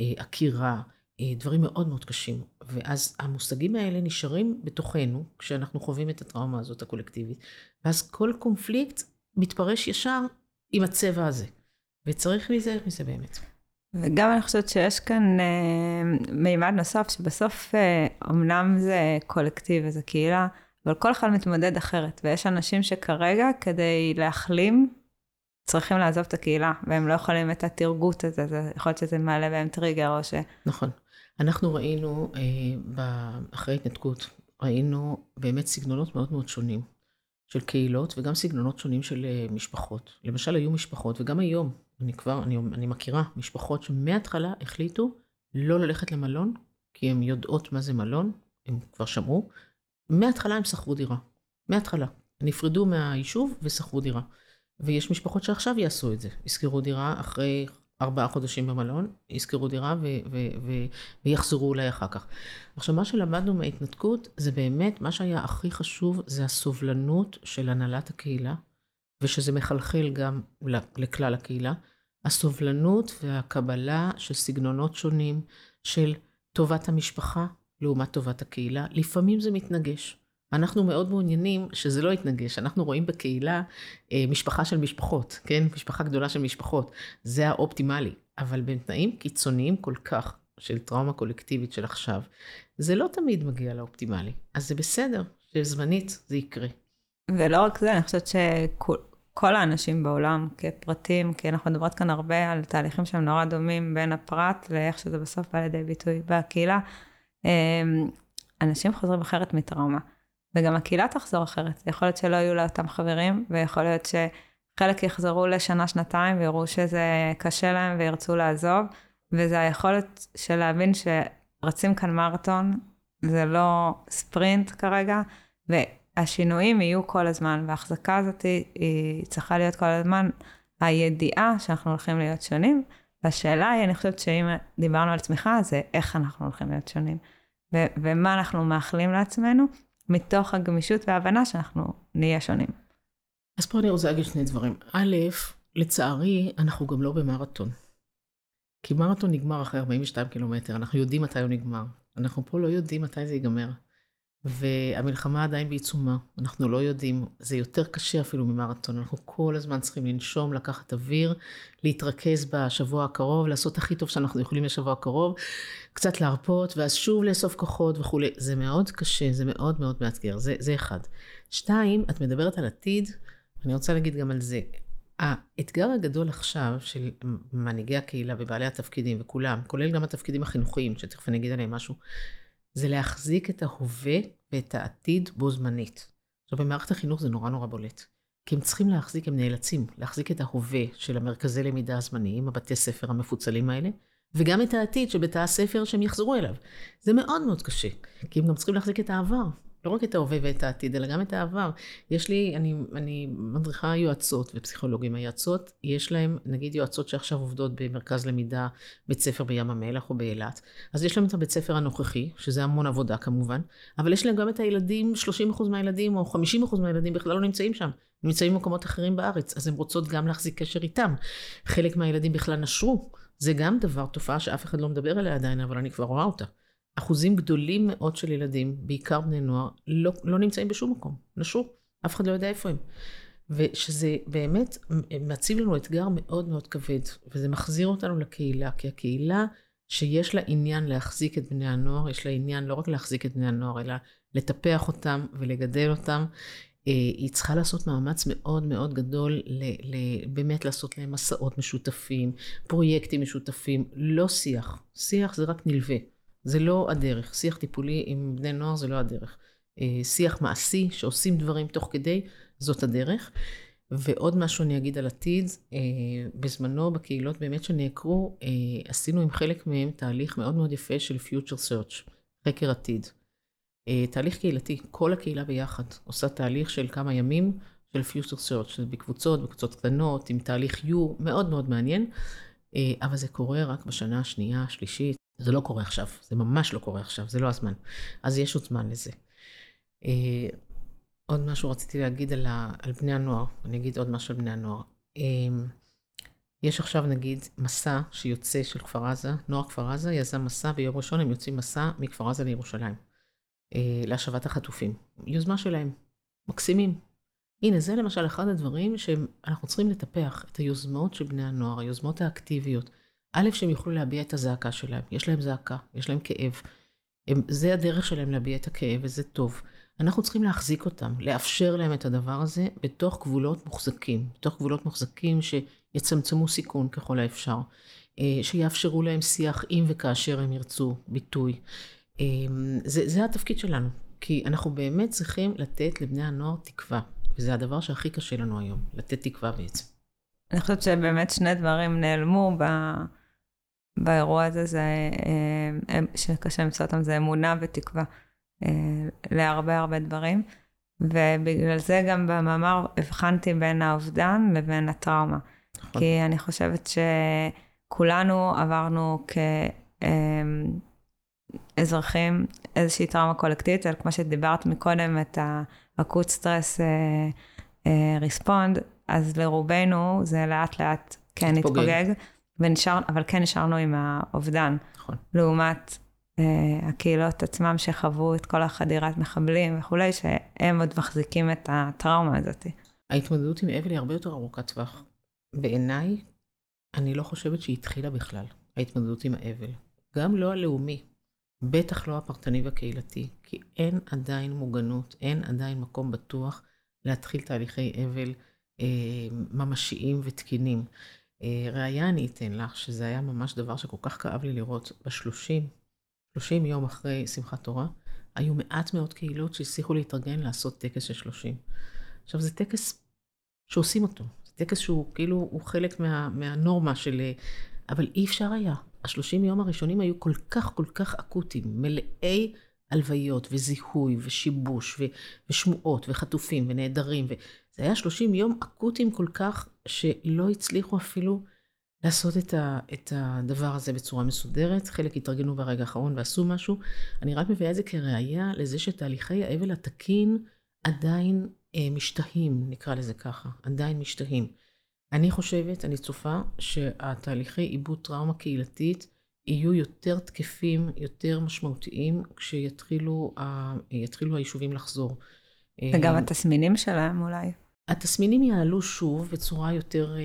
אה, עקירה, אה, דברים מאוד מאוד קשים. ואז המושגים האלה נשארים בתוכנו, כשאנחנו חווים את הטראומה הזאת הקולקטיבית. ואז כל קונפליקט מתפרש ישר עם הצבע הזה. וצריך להיזהר מזה באמת. וגם אני חושבת שיש כאן אה, מימד נוסף, שבסוף אה, אמנם זה קולקטיב וזה קהילה, אבל כל אחד מתמודד אחרת. ויש אנשים שכרגע, כדי להחלים, צריכים לעזוב את הקהילה, והם לא יכולים את התרגות הזה, זה יכול להיות שזה מעלה בהם טריגר או ש... נכון. אנחנו ראינו, אה, אחרי התנתקות, ראינו באמת סגנונות מאוד מאוד שונים של קהילות, וגם סגנונות שונים של אה, משפחות. למשל, היו משפחות, וגם היום, אני כבר, אני, אני מכירה משפחות שמההתחלה החליטו לא ללכת למלון, כי הן יודעות מה זה מלון, הם כבר שמעו. מההתחלה הם שכרו דירה. מההתחלה. נפרדו מהיישוב ושכרו דירה. ויש משפחות שעכשיו יעשו את זה. ישכרו דירה אחרי ארבעה חודשים במלון, ישכרו דירה ו- ו- ו- ויחזרו אולי אחר כך. עכשיו, מה שלמדנו מההתנתקות, זה באמת, מה שהיה הכי חשוב, זה הסובלנות של הנהלת הקהילה, ושזה מחלחל גם לכלל הקהילה. הסובלנות והקבלה של סגנונות שונים, של טובת המשפחה לעומת טובת הקהילה. לפעמים זה מתנגש. אנחנו מאוד מעוניינים שזה לא יתנגש. אנחנו רואים בקהילה אה, משפחה של משפחות, כן? משפחה גדולה של משפחות. זה האופטימלי. אבל בתנאים קיצוניים כל כך של טראומה קולקטיבית של עכשיו, זה לא תמיד מגיע לאופטימלי. אז זה בסדר, שזמנית זה יקרה. ולא רק זה, אני חושבת שכל האנשים בעולם כפרטים, כי אנחנו מדברות כאן הרבה על תהליכים שהם נורא דומים בין הפרט לאיך שזה בסוף בא לידי ביטוי בקהילה, אה, אנשים חוזרים אחרת מטראומה. וגם הקהילה תחזור אחרת. יכול להיות שלא יהיו לה אותם חברים, ויכול להיות שחלק יחזרו לשנה-שנתיים ויראו שזה קשה להם וירצו לעזוב, וזה היכולת של להבין שרצים כאן מרתון, זה לא ספרינט כרגע, והשינויים יהיו כל הזמן, וההחזקה הזאת היא, היא צריכה להיות כל הזמן הידיעה שאנחנו הולכים להיות שונים. והשאלה היא, אני חושבת שאם דיברנו על צמיחה, זה איך אנחנו הולכים להיות שונים, ו- ומה אנחנו מאחלים לעצמנו, מתוך הגמישות וההבנה שאנחנו נהיה שונים. אז פה אני רוצה להגיד שני דברים. א', לצערי, אנחנו גם לא במרתון. כי מרתון נגמר אחרי 42 קילומטר, אנחנו יודעים מתי הוא נגמר. אנחנו פה לא יודעים מתי זה ייגמר. והמלחמה עדיין בעיצומה, אנחנו לא יודעים, זה יותר קשה אפילו ממרתון, אנחנו כל הזמן צריכים לנשום, לקחת אוויר, להתרכז בשבוע הקרוב, לעשות הכי טוב שאנחנו יכולים לשבוע הקרוב, קצת להרפות, ואז שוב לאסוף כוחות וכולי. זה מאוד קשה, זה מאוד מאוד מאתגר, זה, זה אחד. שתיים, את מדברת על עתיד, אני רוצה להגיד גם על זה. האתגר הגדול עכשיו של מנהיגי הקהילה ובעלי התפקידים וכולם, כולל גם התפקידים החינוכיים, שתכף אני אגיד עליהם משהו, זה להחזיק את ההווה ואת העתיד בו זמנית. עכשיו, במערכת החינוך זה נורא נורא בולט. כי הם צריכים להחזיק, הם נאלצים להחזיק את ההווה של המרכזי למידה הזמניים, הבתי ספר המפוצלים האלה, וגם את העתיד של בתי הספר שהם יחזרו אליו. זה מאוד מאוד קשה, כי הם גם צריכים להחזיק את העבר. לא רק את ההווה ואת העתיד, אלא גם את העבר. יש לי, אני, אני מדריכה יועצות ופסיכולוגים. היועצות, יש להם, נגיד יועצות שעכשיו עובדות במרכז למידה, בית ספר בים המלח או באילת, אז יש להם את הבית ספר הנוכחי, שזה המון עבודה כמובן, אבל יש להם גם את הילדים, 30% מהילדים או 50% מהילדים בכלל לא נמצאים שם. נמצאים במקומות אחרים בארץ, אז הן רוצות גם להחזיק קשר איתם. חלק מהילדים בכלל נשרו. זה גם דבר, תופעה שאף אחד לא מדבר עליה עדיין, אבל אני כבר רואה אותה. אחוזים גדולים מאוד של ילדים, בעיקר בני נוער, לא, לא נמצאים בשום מקום, נשרו, אף אחד לא יודע איפה הם. ושזה באמת מציב לנו אתגר מאוד מאוד כבד, וזה מחזיר אותנו לקהילה, כי הקהילה שיש לה עניין להחזיק את בני הנוער, יש לה עניין לא רק להחזיק את בני הנוער, אלא לטפח אותם ולגדל אותם. אה, היא צריכה לעשות מאמץ מאוד מאוד גדול ל, ל, באמת לעשות להם מסעות משותפים, פרויקטים משותפים, לא שיח. שיח זה רק נלווה. זה לא הדרך. שיח טיפולי עם בני נוער זה לא הדרך. אה, שיח מעשי, שעושים דברים תוך כדי, זאת הדרך. ועוד משהו אני אגיד על עתיד, אה, בזמנו בקהילות באמת שנעקרו, אה, עשינו עם חלק מהם תהליך מאוד מאוד יפה של future search, חקר עתיד. תהליך קהילתי, כל הקהילה ביחד עושה תהליך של כמה ימים של future search, בקבוצות, בקבוצות קטנות, עם תהליך U, מאוד מאוד מעניין, אבל זה קורה רק בשנה השנייה, השלישית. זה לא קורה עכשיו, זה ממש לא קורה עכשיו, זה לא הזמן. אז יש עוד זמן לזה. אה, עוד משהו רציתי להגיד על, ה, על בני הנוער, אני אגיד עוד משהו על בני הנוער. אה, יש עכשיו נגיד מסע שיוצא של כפר עזה, נוער כפר עזה יזם מסע, ביום ראשון הם יוצאים מסע מכפר עזה לירושלים, אה, להשבת החטופים. יוזמה שלהם, מקסימים. הנה, זה למשל אחד הדברים שאנחנו צריכים לטפח, את היוזמות של בני הנוער, היוזמות האקטיביות. א', שהם יוכלו להביע את הזעקה שלהם. יש להם זעקה, יש להם כאב. הם, זה הדרך שלהם להביע את הכאב, וזה טוב. אנחנו צריכים להחזיק אותם, לאפשר להם את הדבר הזה בתוך גבולות מוחזקים. בתוך גבולות מוחזקים שיצמצמו סיכון ככל האפשר. אה, שיאפשרו להם שיח אם וכאשר הם ירצו ביטוי. אה, זה, זה התפקיד שלנו, כי אנחנו באמת צריכים לתת לבני הנוער תקווה. וזה הדבר שהכי קשה לנו היום, לתת תקווה בעצם. אני חושבת שבאמת שני דברים נעלמו ב... באירוע הזה, זה, אה, שקשה למצוא אותם, זה אמונה ותקווה אה, להרבה הרבה דברים. ובגלל זה גם במאמר הבחנתי בין האובדן לבין הטראומה. נכון. כי אני חושבת שכולנו עברנו כאזרחים אה, איזושהי טראומה קולקטיבית, אבל כמו שדיברת מקודם, את האקוט סטרס ריספונד, אז לרובנו זה לאט לאט כן התפוגג. ונשאר, אבל כן נשארנו עם האובדן. נכון. לעומת אה, הקהילות עצמם שחוו את כל החדירת מחבלים וכולי, שהם עוד מחזיקים את הטראומה הזאת. ההתמודדות עם אבל היא הרבה יותר ארוכת טווח. בעיניי, אני לא חושבת שהיא התחילה בכלל, ההתמודדות עם האבל. גם לא הלאומי, בטח לא הפרטני והקהילתי, כי אין עדיין מוגנות, אין עדיין מקום בטוח להתחיל תהליכי אבל אה, ממשיים ותקינים. אה, ראיה אני אתן לך, שזה היה ממש דבר שכל כך כאב לי לראות. בשלושים, שלושים יום אחרי שמחת תורה, היו מעט מאוד קהילות שהצליחו להתארגן לעשות טקס של שלושים. עכשיו, זה טקס שעושים אותו. זה טקס שהוא כאילו, הוא חלק מה, מהנורמה של... אבל אי אפשר היה. השלושים יום הראשונים היו כל כך כל כך אקוטיים, מלאי הלוויות וזיהוי ושיבוש ו, ושמועות וחטופים ונעדרים. ו... זה היה 30 יום אקוטיים כל כך, שלא הצליחו אפילו לעשות את, ה, את הדבר הזה בצורה מסודרת. חלק התארגנו ברגע האחרון ועשו משהו. אני רק מביאה את זה כראיה לזה שתהליכי האבל התקין עדיין אה, משתהים, נקרא לזה ככה, עדיין משתהים. אני חושבת, אני צופה, שהתהליכי עיבוד טראומה קהילתית יהיו יותר תקפים, יותר משמעותיים, כשיתחילו היישובים לחזור. וגם אה, התסמינים שלהם אולי. התסמינים יעלו שוב בצורה יותר אה,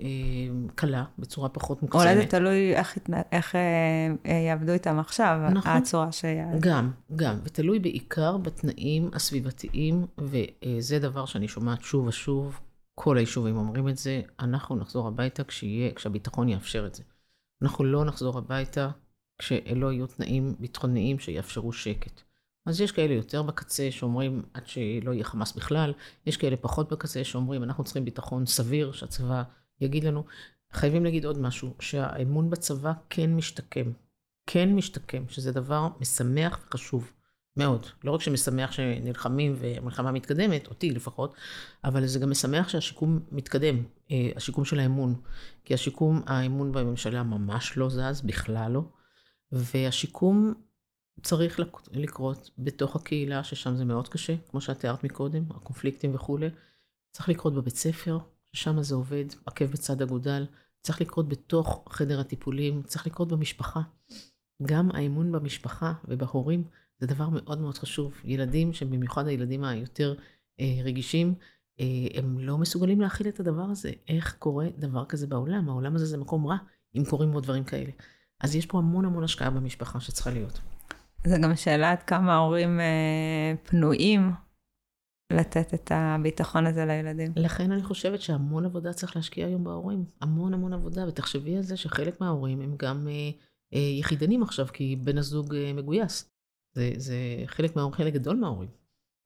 אה, קלה, בצורה פחות מוקצנת. אולי זה תלוי איך, איך אה, אה, יעבדו איתם עכשיו, נכון. הצורה שיעלו. גם, גם, ותלוי בעיקר בתנאים הסביבתיים, וזה דבר שאני שומעת שוב ושוב, כל היישובים אומרים את זה, אנחנו נחזור הביתה כשיהיה, כשהביטחון יאפשר את זה. אנחנו לא נחזור הביתה כשלא יהיו תנאים ביטחוניים שיאפשרו שקט. אז יש כאלה יותר בקצה שאומרים עד שלא יהיה חמאס בכלל, יש כאלה פחות בקצה שאומרים אנחנו צריכים ביטחון סביר, שהצבא יגיד לנו. חייבים להגיד עוד משהו, שהאמון בצבא כן משתקם. כן משתקם, שזה דבר משמח וחשוב מאוד. לא רק שמשמח שנלחמים והמלחמה מתקדמת, אותי לפחות, אבל זה גם משמח שהשיקום מתקדם, אה, השיקום של האמון. כי השיקום, האמון בממשלה ממש לא זז, בכלל לא. והשיקום צריך לקרות בתוך הקהילה, ששם זה מאוד קשה, כמו שאת תיארת מקודם, הקונפליקטים וכולי. צריך לקרות בבית ספר, ששם זה עובד, עקב בצד אגודל. צריך לקרות בתוך חדר הטיפולים, צריך לקרות במשפחה. גם האמון במשפחה ובהורים זה דבר מאוד מאוד חשוב. ילדים, שבמיוחד הילדים היותר אה, רגישים, אה, הם לא מסוגלים להכיל את הדבר הזה. איך קורה דבר כזה בעולם? העולם הזה זה מקום רע, אם קורים בו דברים כאלה. אז יש פה המון המון השקעה במשפחה שצריכה להיות. זה גם שאלה עד כמה ההורים אה, פנויים לתת את הביטחון הזה לילדים. לכן אני חושבת שהמון עבודה צריך להשקיע היום בהורים. המון המון עבודה, ותחשבי על זה שחלק מההורים הם גם אה, אה, יחידנים עכשיו, כי בן הזוג אה, מגויס. זה, זה חלק מההורים, חלק גדול מההורים.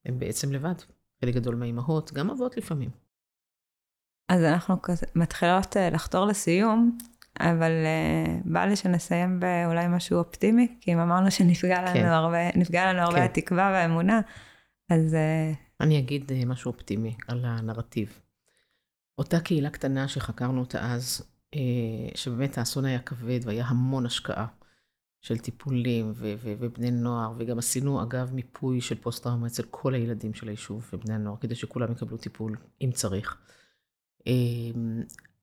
הם בעצם לבד. חלק גדול מהאימהות, גם אבות לפעמים. אז אנחנו מתחילות אה, לחתור לסיום, אבל uh, בא לי שנסיים באולי משהו אופטימי, כי אם אמרנו שנפגע לנו כן. הרבה, נפגע לנו הרבה כן. התקווה והאמונה, אז... Uh... אני אגיד uh, משהו אופטימי על הנרטיב. אותה קהילה קטנה שחקרנו אותה אז, uh, שבאמת האסון היה כבד והיה המון השקעה של טיפולים ו- ו- ובני נוער, וגם עשינו אגב מיפוי של פוסט-טראומה אצל כל הילדים של היישוב ובני הנוער, כדי שכולם יקבלו טיפול אם צריך.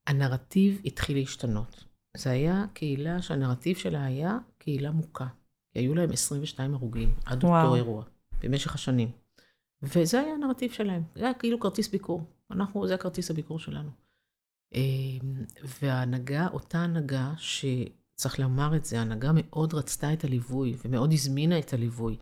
הנרטיב התחיל להשתנות. זה היה קהילה שהנרטיב שלה היה קהילה מוכה. היו להם 22 הרוגים עד וואו. אותו אירוע, במשך השנים. וזה היה הנרטיב שלהם. זה היה כאילו כרטיס ביקור. אנחנו, זה הכרטיס הביקור שלנו. אמ, וההנהגה, אותה הנהגה, שצריך לומר את זה, ההנהגה מאוד רצתה את הליווי, ומאוד הזמינה את הליווי.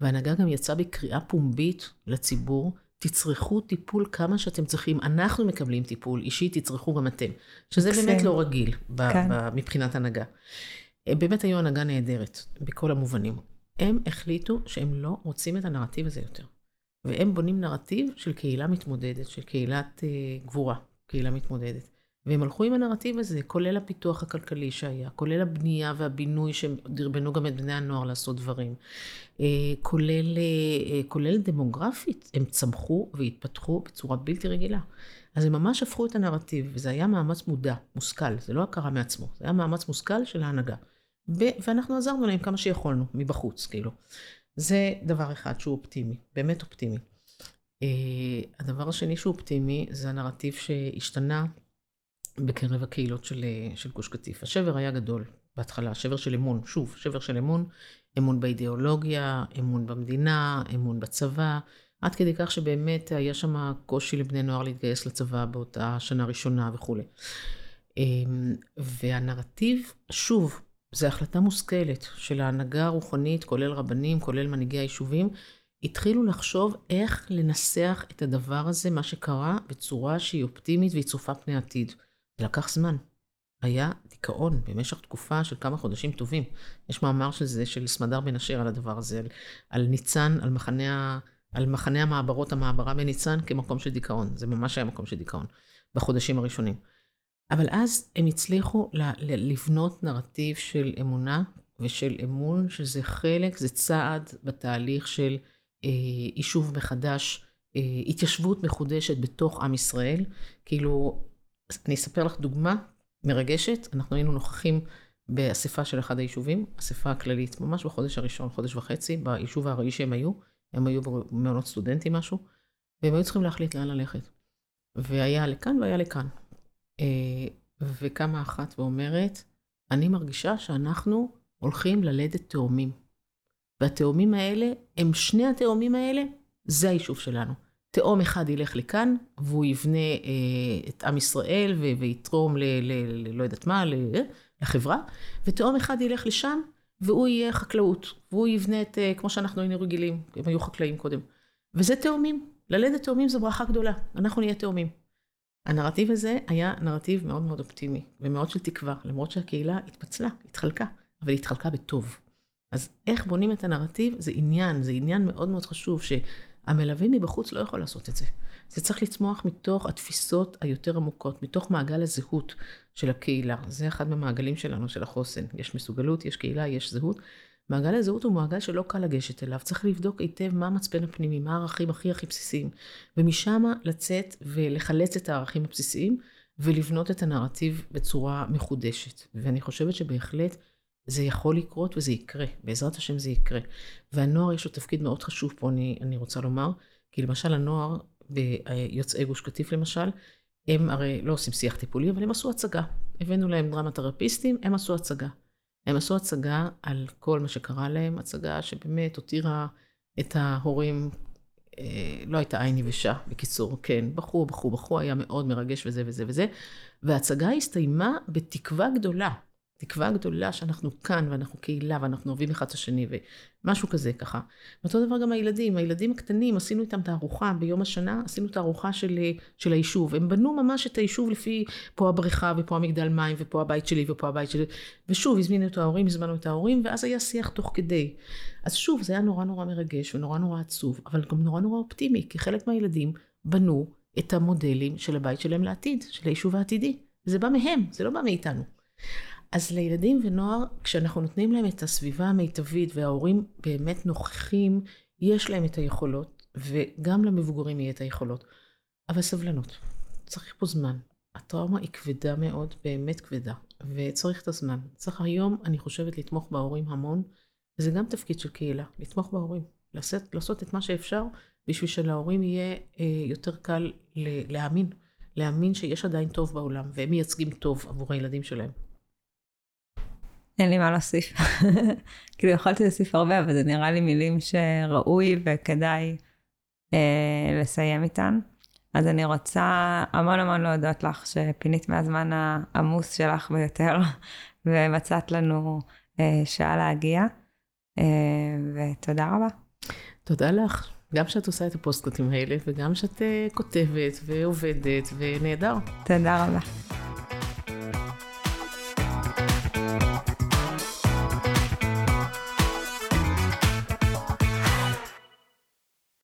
וההנהגה גם יצאה בקריאה פומבית לציבור, תצרכו טיפול כמה שאתם צריכים. אנחנו מקבלים טיפול אישי, תצרכו גם אתם. שזה מקסים. באמת לא רגיל ב- כן. ב- מבחינת הנהגה. הם באמת היו הנהגה נהדרת, בכל המובנים. הם החליטו שהם לא רוצים את הנרטיב הזה יותר. והם בונים נרטיב של קהילה מתמודדת, של קהילת uh, גבורה, קהילה מתמודדת. והם הלכו עם הנרטיב הזה, כולל הפיתוח הכלכלי שהיה, כולל הבנייה והבינוי שהם דרבנו גם את בני הנוער לעשות דברים, uh, כולל, uh, כולל דמוגרפית, הם צמחו והתפתחו בצורה בלתי רגילה. אז הם ממש הפכו את הנרטיב, וזה היה מאמץ מודע, מושכל, זה לא קרה מעצמו, זה היה מאמץ מושכל של ההנהגה. ואנחנו עזרנו להם כמה שיכולנו, מבחוץ, כאילו. זה דבר אחד שהוא אופטימי, באמת אופטימי. Uh, הדבר השני שהוא אופטימי זה הנרטיב שהשתנה בקרב הקהילות של, של גוש קטיף. השבר היה גדול בהתחלה, שבר של אמון, שוב, שבר של אמון, אמון באידיאולוגיה, אמון במדינה, אמון בצבא, עד כדי כך שבאמת היה שם קושי לבני נוער להתגייס לצבא באותה שנה ראשונה וכולי. Uh, והנרטיב, שוב, זו החלטה מושכלת של ההנהגה הרוחנית, כולל רבנים, כולל מנהיגי היישובים, התחילו לחשוב איך לנסח את הדבר הזה, מה שקרה, בצורה שהיא אופטימית והיא צופה פני עתיד. לקח זמן. היה דיכאון במשך תקופה של כמה חודשים טובים. יש מאמר של זה, של סמדר בן אשר על הדבר הזה, על, על ניצן, על מחנה, על מחנה המעברות, המעברה בניצן, כמקום של דיכאון. זה ממש היה מקום של דיכאון, בחודשים הראשונים. אבל אז הם הצליחו לבנות נרטיב של אמונה ושל אמון, שזה חלק, זה צעד בתהליך של אה, יישוב מחדש, אה, התיישבות מחודשת בתוך עם ישראל. כאילו, אני אספר לך דוגמה מרגשת, אנחנו היינו נוכחים באספה של אחד היישובים, אספה הכללית, ממש בחודש הראשון, חודש וחצי, ביישוב הארעי שהם היו, הם היו במעונות סטודנטים משהו, והם היו צריכים להחליט לאן ללכת. והיה לכאן והיה לכאן. אה, וקמה אחת ואומרת, אני מרגישה שאנחנו הולכים ללדת תאומים. והתאומים האלה, הם שני התאומים האלה, זה היישוב שלנו. תאום אחד ילך לכאן, והוא יבנה אה, את עם ישראל ו- ויתרום ל... ל, ל לא יודעת מה, ל, לחברה, ותאום אחד ילך לשם, והוא יהיה חקלאות. והוא יבנה את, אה, כמו שאנחנו היינו רגילים, הם היו חקלאים קודם. וזה תאומים. ללדת תאומים זו ברכה גדולה. אנחנו נהיה תאומים. הנרטיב הזה היה נרטיב מאוד מאוד אופטימי, ומאוד של תקווה, למרות שהקהילה התפצלה, התחלקה, אבל התחלקה בטוב. אז איך בונים את הנרטיב זה עניין, זה עניין מאוד מאוד חשוב, שהמלווים מבחוץ לא יכול לעשות את זה. זה צריך לצמוח מתוך התפיסות היותר עמוקות, מתוך מעגל הזהות של הקהילה. זה אחד מהמעגלים שלנו, של החוסן. יש מסוגלות, יש קהילה, יש זהות, מעגל הזהות הוא מעגל שלא קל לגשת אליו, צריך לבדוק היטב מה המצפן הפנימי, מה הערכים הכי הכי בסיסיים, ומשם לצאת ולחלץ את הערכים הבסיסיים ולבנות את הנרטיב בצורה מחודשת. ואני חושבת שבהחלט זה יכול לקרות וזה יקרה, בעזרת השם זה יקרה. והנוער יש לו תפקיד מאוד חשוב פה, אני, אני רוצה לומר, כי למשל הנוער ביוצאי גוש קטיף למשל, הם הרי לא עושים שיח טיפולי, אבל הם עשו הצגה. הבאנו להם דרמה תרפיסטים, הם עשו הצגה. הם עשו הצגה על כל מה שקרה להם, הצגה שבאמת הותירה את ההורים, אה, לא הייתה עין יבשה, בקיצור, כן, בכו, בכו, בכו, היה מאוד מרגש וזה וזה וזה, וההצגה הסתיימה בתקווה גדולה. תקווה גדולה שאנחנו כאן ואנחנו קהילה ואנחנו אוהבים אחד את השני ומשהו כזה ככה. ואותו דבר גם הילדים, הילדים הקטנים, עשינו איתם תערוכה ביום השנה, עשינו תערוכה של, של היישוב. הם בנו ממש את היישוב לפי פה הבריכה ופה המגדל מים ופה הבית שלי ופה הבית שלי. ושוב, הזמינו את ההורים, הזמנו את ההורים, ואז היה שיח תוך כדי. אז שוב, זה היה נורא נורא מרגש ונורא נורא עצוב, אבל גם נורא נורא אופטימי, כי חלק מהילדים בנו את המודלים של הבית שלהם לעתיד, של היישוב העתידי. זה בא מהם, זה לא בא מאיתנו. אז לילדים ונוער, כשאנחנו נותנים להם את הסביבה המיטבית וההורים באמת נוכחים, יש להם את היכולות, וגם למבוגרים יהיה את היכולות. אבל סבלנות, צריך פה זמן. הטראומה היא כבדה מאוד, באמת כבדה, וצריך את הזמן. צריך היום, אני חושבת, לתמוך בהורים המון, וזה גם תפקיד של קהילה, לתמוך בהורים. לעשות, לעשות את מה שאפשר בשביל שלהורים יהיה אה, יותר קל להאמין להאמין שיש עדיין טוב בעולם, והם מייצגים טוב עבור הילדים שלהם. אין לי מה להוסיף. כאילו, יכולתי להוסיף הרבה, אבל זה נראה לי מילים שראוי וכדאי אה, לסיים איתן. אז אני רוצה המון המון להודות לך שפינית מהזמן העמוס שלך ביותר, ומצאת לנו אה, שעה להגיע, אה, ותודה רבה. תודה לך. גם שאת עושה את הפוסטקאטים האלה, וגם שאת uh, כותבת ועובדת, ונהדר. תודה רבה.